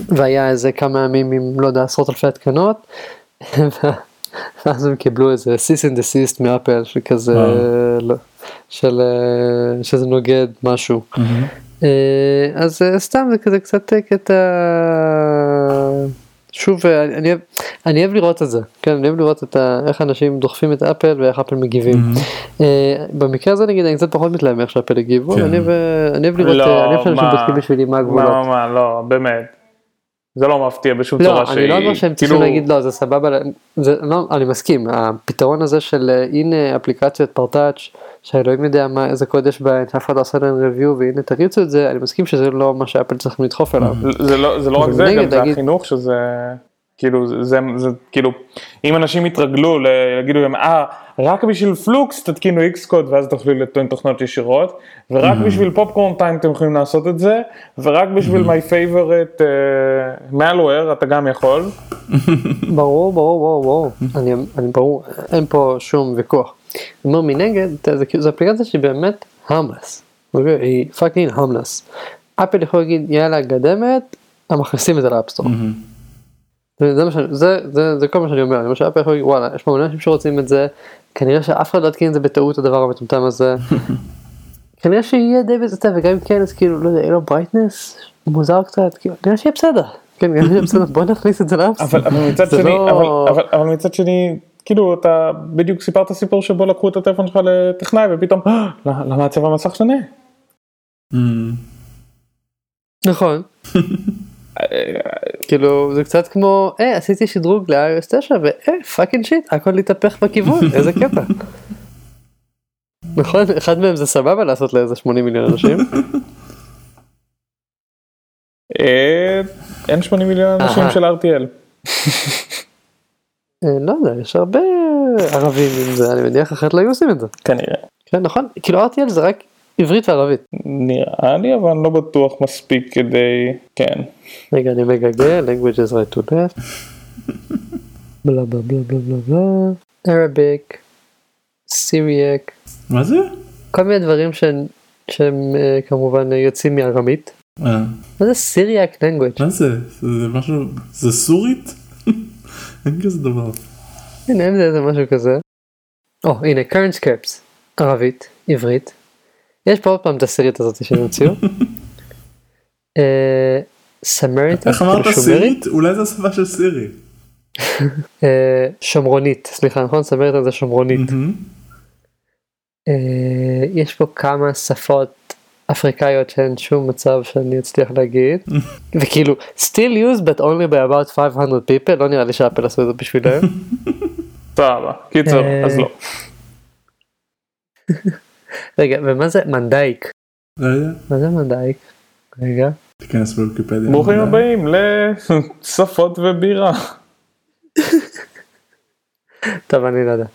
C: והיה איזה כמה ימים עם לא יודע עשרות אלפי התקנות ואז הם קיבלו איזה cease and desist מאפל שכזה. לא, של אה, שזה נוגד משהו אז סתם זה כזה קצת קטע שוב אה, אני אוהב, אני אוהב לראות את זה כן אני אוהב לראות את ה, איך אנשים דוחפים את אפל ואיך אפל מגיבים.
A: מהמם.
C: אה, במקרה הזה נגיד אני קצת פחות מתלהם מאיך שאפל הגיבו
A: כן.
C: אני אוהב אה, אני אוהב לראות
B: לא,
C: אני אוהב שאנשים? בודקים בשבילי מה הגבולות.
B: מה, מה, לא, באמת. זה לא מפתיע בשום צורה
C: לא,
B: שהיא.
C: אני לא אומר שהם צריכים
B: כאילו,
C: להגיד לא זה סבבה, זה, לא, אני מסכים, הפתרון הזה של אה, הנה אפליקציות פרטאץ' שאלוהים יודע מה איזה קוד יש בהן, שאף אחד לא עושה להם review והנה תריצו את זה, אני מסכים שזה לא מה שאפל צריכים לדחוף אליו.
B: זה לא, זה לא רק זה, גם זה
C: להגיד-
B: החינוך שזה, כאילו, זה, זה, זה, כאילו, אם אנשים יתרגלו, יגידו להם, אה, רק בשביל פלוקס תתקינו איקס קוד ואז תוכלו לטעון תוכנות ישירות, ורק בשביל Popcorn Time אתם יכולים לעשות את זה, ורק בשביל favorite uh, malware אתה גם יכול.
C: ברור, ברור, ברור, ברור, אני, אני ברור, אין פה שום ויכוח. אני אומר מנגד, זו אפליקציה שהיא באמת harmless, היא fucking harmless. אפל יכול להגיד יאללה goddammit, הם מכניסים את זה ל App Store.
A: מהמם.
C: זה, מה שאני- זה, זה, זה כל מה שאני אומר, למשל אפל יכול להגיד וואלה יש פה מלא אנשים שרוצים את זה, כנראה שאף אחד לא יתקין את זה בטעות הדבר המטומטם הזה. כנראה שיהיה די בזה, וגם אם כן אז כאילו לא יודע, יהיה לו brightness, מוזר קצת, כאילו, נראה שיהיה בסדר. כן, נראה שיהיה בסדר, בוא נכניס את זה ל App Store.
B: אבל, אבל מצד
C: זה
B: שני,
C: לא-
B: אבל, אבל, אבל מצד שני, כאילו אתה בדיוק סיפרת סיפור שבו לקחו את הטלפון שלך לטכנאי ופתאום, "אה, למה הצבע המסך שונה?
A: מהמם.
C: נכון. כאילו זה קצת כמו אה עשיתי שדרוג ל-iOS 9 ואה fucking shit הכל התהפך בכיוון איזה קטע. נכון אחד מהם זה סבבה לעשות לאיזה 80 מיליון אנשים
B: אה, אין 80 מיליון אנשים. של RTL.
C: אה, לא יודע יש הרבה ערבים עם זה אני מניח אחרת לא היו עושים את זה.
B: כנראה.
C: כן נכון כאילו RTL זה רק עברית וערבית.
B: נראה לי אבל אני לא בטוח מספיק כדי כן
C: רגע אני מגגל languages right to left. בלה בלה בלה בלה בלה בלה. Arabic. סיריאק.
A: מה זה?
C: כל מיני דברים שהם, שהם אה, כמובן אה, יוצאים מארמית.
A: אה,
C: מה זה סיריאק language?
A: מה זה? זה משהו, זה סורית? אין כזה דבר.
C: הנה אין זה משהו כזה. או הנה current scripts ערבית עברית. יש פה עוד פעם את הסירית הזאת שהם המציאו. אה, סמריטה,
A: איך אמרת? סירית? אולי זה השפה של סירי.
C: אה, שומרונית סליחה נכון סמריטה זה שומרונית. אה, יש פה כמה שפות אפריקאיות שאין שום מצב שאני אצליח להגיד וכאילו still used but only by about 500 people לא נראה לי שאפל עשו את זה בשבילם.
B: סבבה קיצר
C: אה,
B: אז לא.
C: רגע ומה זה מנדייק?
A: לא יודע.
C: מה זה מנדייק? רגע.
A: תיכנס בוויקיפדיה.
B: ברוכים הבאים לשפות ובירה.
C: טוב אני לא יודע.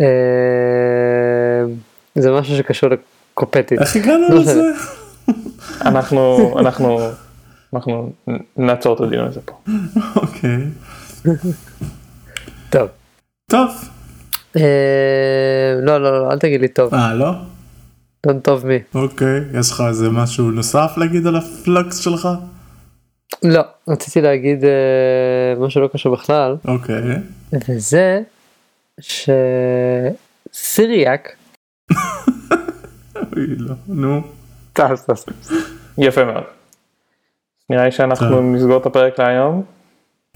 C: אה, זה משהו שקשור לקופטית.
A: איך הגענו
C: לא
A: לזה?
B: אנחנו, אנחנו, אנחנו נעצור את הדיון הזה פה.
A: אוקיי.
C: טוב.
A: טוב.
C: אה, לא לא לא אל תגיד לי טוב.
A: אה, לא?
C: לא טוב מי.
A: אוקיי. יש לך איזה משהו נוסף להגיד על הפלקס שלך?
C: לא רציתי להגיד אה, משהו לא קשור בכלל
A: אוקיי.
C: וזה שסיריאק
A: אוי, לא. נו.
B: טס, טס. יפה מאוד. נראה לי שאנחנו. נסגור את הפרק להיום.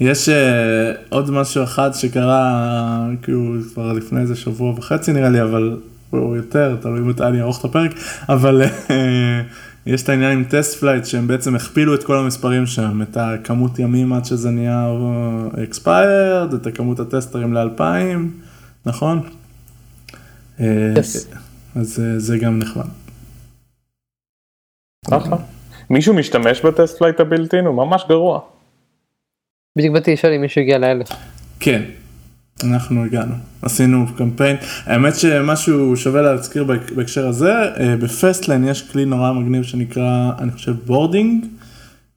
A: יש אה, עוד משהו אחד שקרה כאילו כבר לפני איזה שבוע וחצי נראה לי אבל או יותר תלוי מתי אני אערוך את הפרק אבל אה, יש את העניין עם TestFlight שהם בעצם הכפילו את כל המספרים שם את הכמות ימים עד שזה נהיה expired את הכמות הטסטרים לאלפיים נכון? אה,
C: Yes.
A: אז אה, זה גם נחמד.
B: אחלה. מישהו משתמש ב TestFlight הבלתי הוא ממש גרוע.
C: בדיוק באתי לשאול אם מישהו הגיע לאלף.
A: כן, אנחנו הגענו, עשינו קמפיין, האמת שמשהו שווה להזכיר בהק- בהקשר הזה, אה, ב fastlane יש כלי נורא מגניב שנקרא, אני חושב boarding,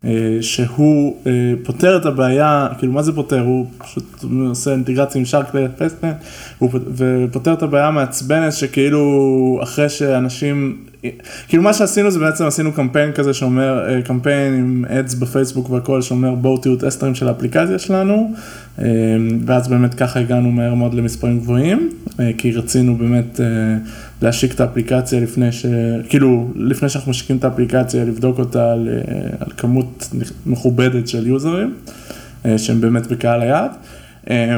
A: אה, שהוא אה, פותר את הבעיה, כאילו מה זה פותר, הוא פשוט עושה אינטגרציה עם שאר כלי fastlane, ופותר את הבעיה המעצבנת שכאילו אחרי שאנשים, כאילו מה שעשינו זה בעצם עשינו קמפיין כזה שאומר, אה, קמפיין עם ads בפייסבוק והכל שאומר בואו תהיו טסטרים של האפליקציה שלנו, אה, ואז באמת ככה הגענו מהר מאוד למספרים גבוהים, אה, כי רצינו באמת להשיק את האפליקציה לפני ש... כאילו, לפני שאנחנו משיקים את האפליקציה, לבדוק אותה על, על כמות מכובדת של יוזרים, שהם באמת בקהל היעד. אה,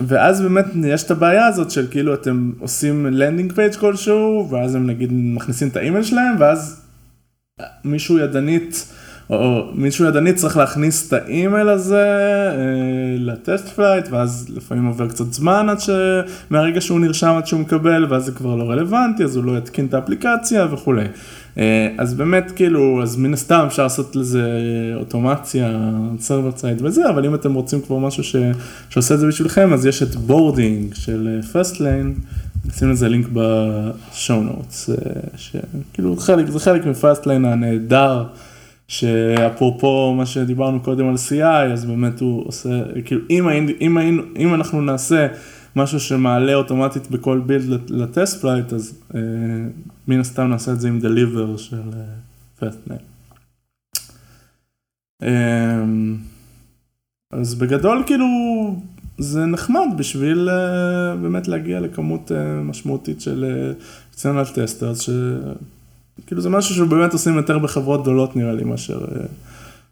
A: ואז באמת יש את הבעיה הזאת של כאילו אתם עושים landing page כלשהו, ואז הם נגיד מכניסים את האימייל שלהם, ואז מישהו ידנית, או מישהו ידנית צריך להכניס את האימייל הזה אה, ל TestFlight, ואז לפעמים עובר קצת זמן עד ש... מהרגע שהוא נרשם עד שהוא מקבל, ואז זה כבר לא רלוונטי, אז הוא לא יתקין את האפליקציה וכולי. אה, אז באמת כאילו, אז מן הסתם אפשר לעשות לזה אוטומציה, server side וזה, אבל אם אתם רוצים כבר משהו ש... שעושה את זה בשבילכם, אז יש את boarding של fastlane. נשים לזה לינק ב show notes, שכאילו חלק, זה חלק מ fastlane הנהדר, שאפרופו מה שדיברנו קודם על CI, אז באמת הוא עושה, כאילו אם, אם, היינו, אם אנחנו נעשה משהו שמעלה אוטומטית בכל build ל TestFlight, אז אה, מן הסתם נעשה את זה עם deliver של fastlane. אמ, אז בגדול כאילו זה נחמד בשביל uh, באמת להגיע לכמות uh, משמעותית של external uh, testers, שכאילו זה משהו שבאמת עושים יותר בחברות גדולות נראה לי מאשר uh,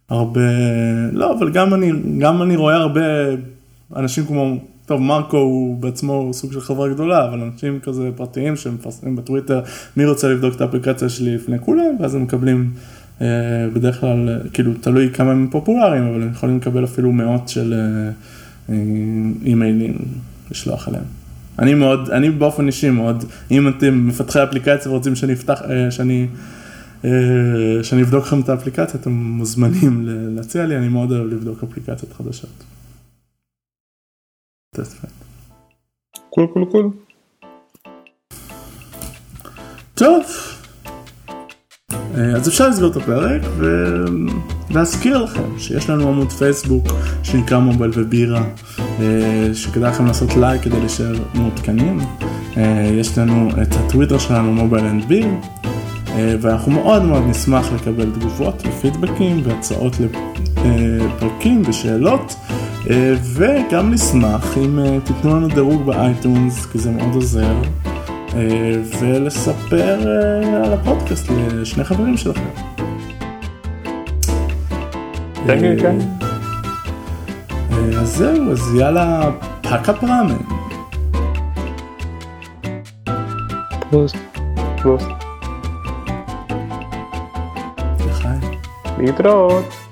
A: הרבה, לא אבל גם אני, גם אני רואה הרבה אנשים כמו, טוב מרקו הוא בעצמו סוג של חברה גדולה, אבל אנשים כזה פרטיים שמפרסמים בטוויטר מי רוצה לבדוק את האפליקציה שלי לפני כולם, ואז הם מקבלים uh, בדרך כלל, כאילו תלוי כמה הם פופולריים, אבל הם יכולים לקבל אפילו מאות של... Uh, אימיילים לשלוח אליהם. אני מאוד, אני באופן אישי מאוד, אם אתם מפתחי אפליקציה ורוצים שאני אפתח, שאני, שאני אבדוק לכם את האפליקציה, אתם מוזמנים להציע לי, אני מאוד אוהב לבדוק אפליקציות חדשות.
B: cool cool cool.
A: טוב. אז אפשר לסגור את הפרק ולהזכיר לכם שיש לנו עמוד פייסבוק שנקרא מובייל ובירה שכדאי לכם לעשות לייק כדי להישאר מעודכנים. יש לנו את הטוויטר שלנו Mobile and Beer ואנחנו מאוד מאוד נשמח לקבל תגובות ופידבקים והצעות לפרקים ושאלות וגם נשמח אם תיתנו לנו דירוג ב iTunes כי זה מאוד עוזר. ולספר על הפודקאסט לשני חברים שלכם. אז זהו, אז יאללה, פאקאפ ראמן.
C: פלוס.
B: פלוס.
A: לחיים.
B: להתראות.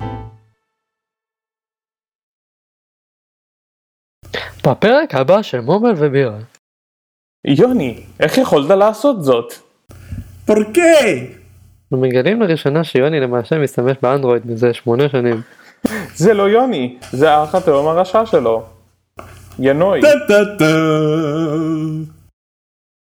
C: בפרק הבא של מובייל ובירה.
B: יוני, איך יכולת לעשות זאת?
A: פורקי!
C: אנחנו מגלים לראשונה שיוני למעשה משתמש באנדרואיד מזה שמונה שנים.
B: זה לא יוני, זה האח התאום הרשע שלו. ינוי.
A: טה טה טה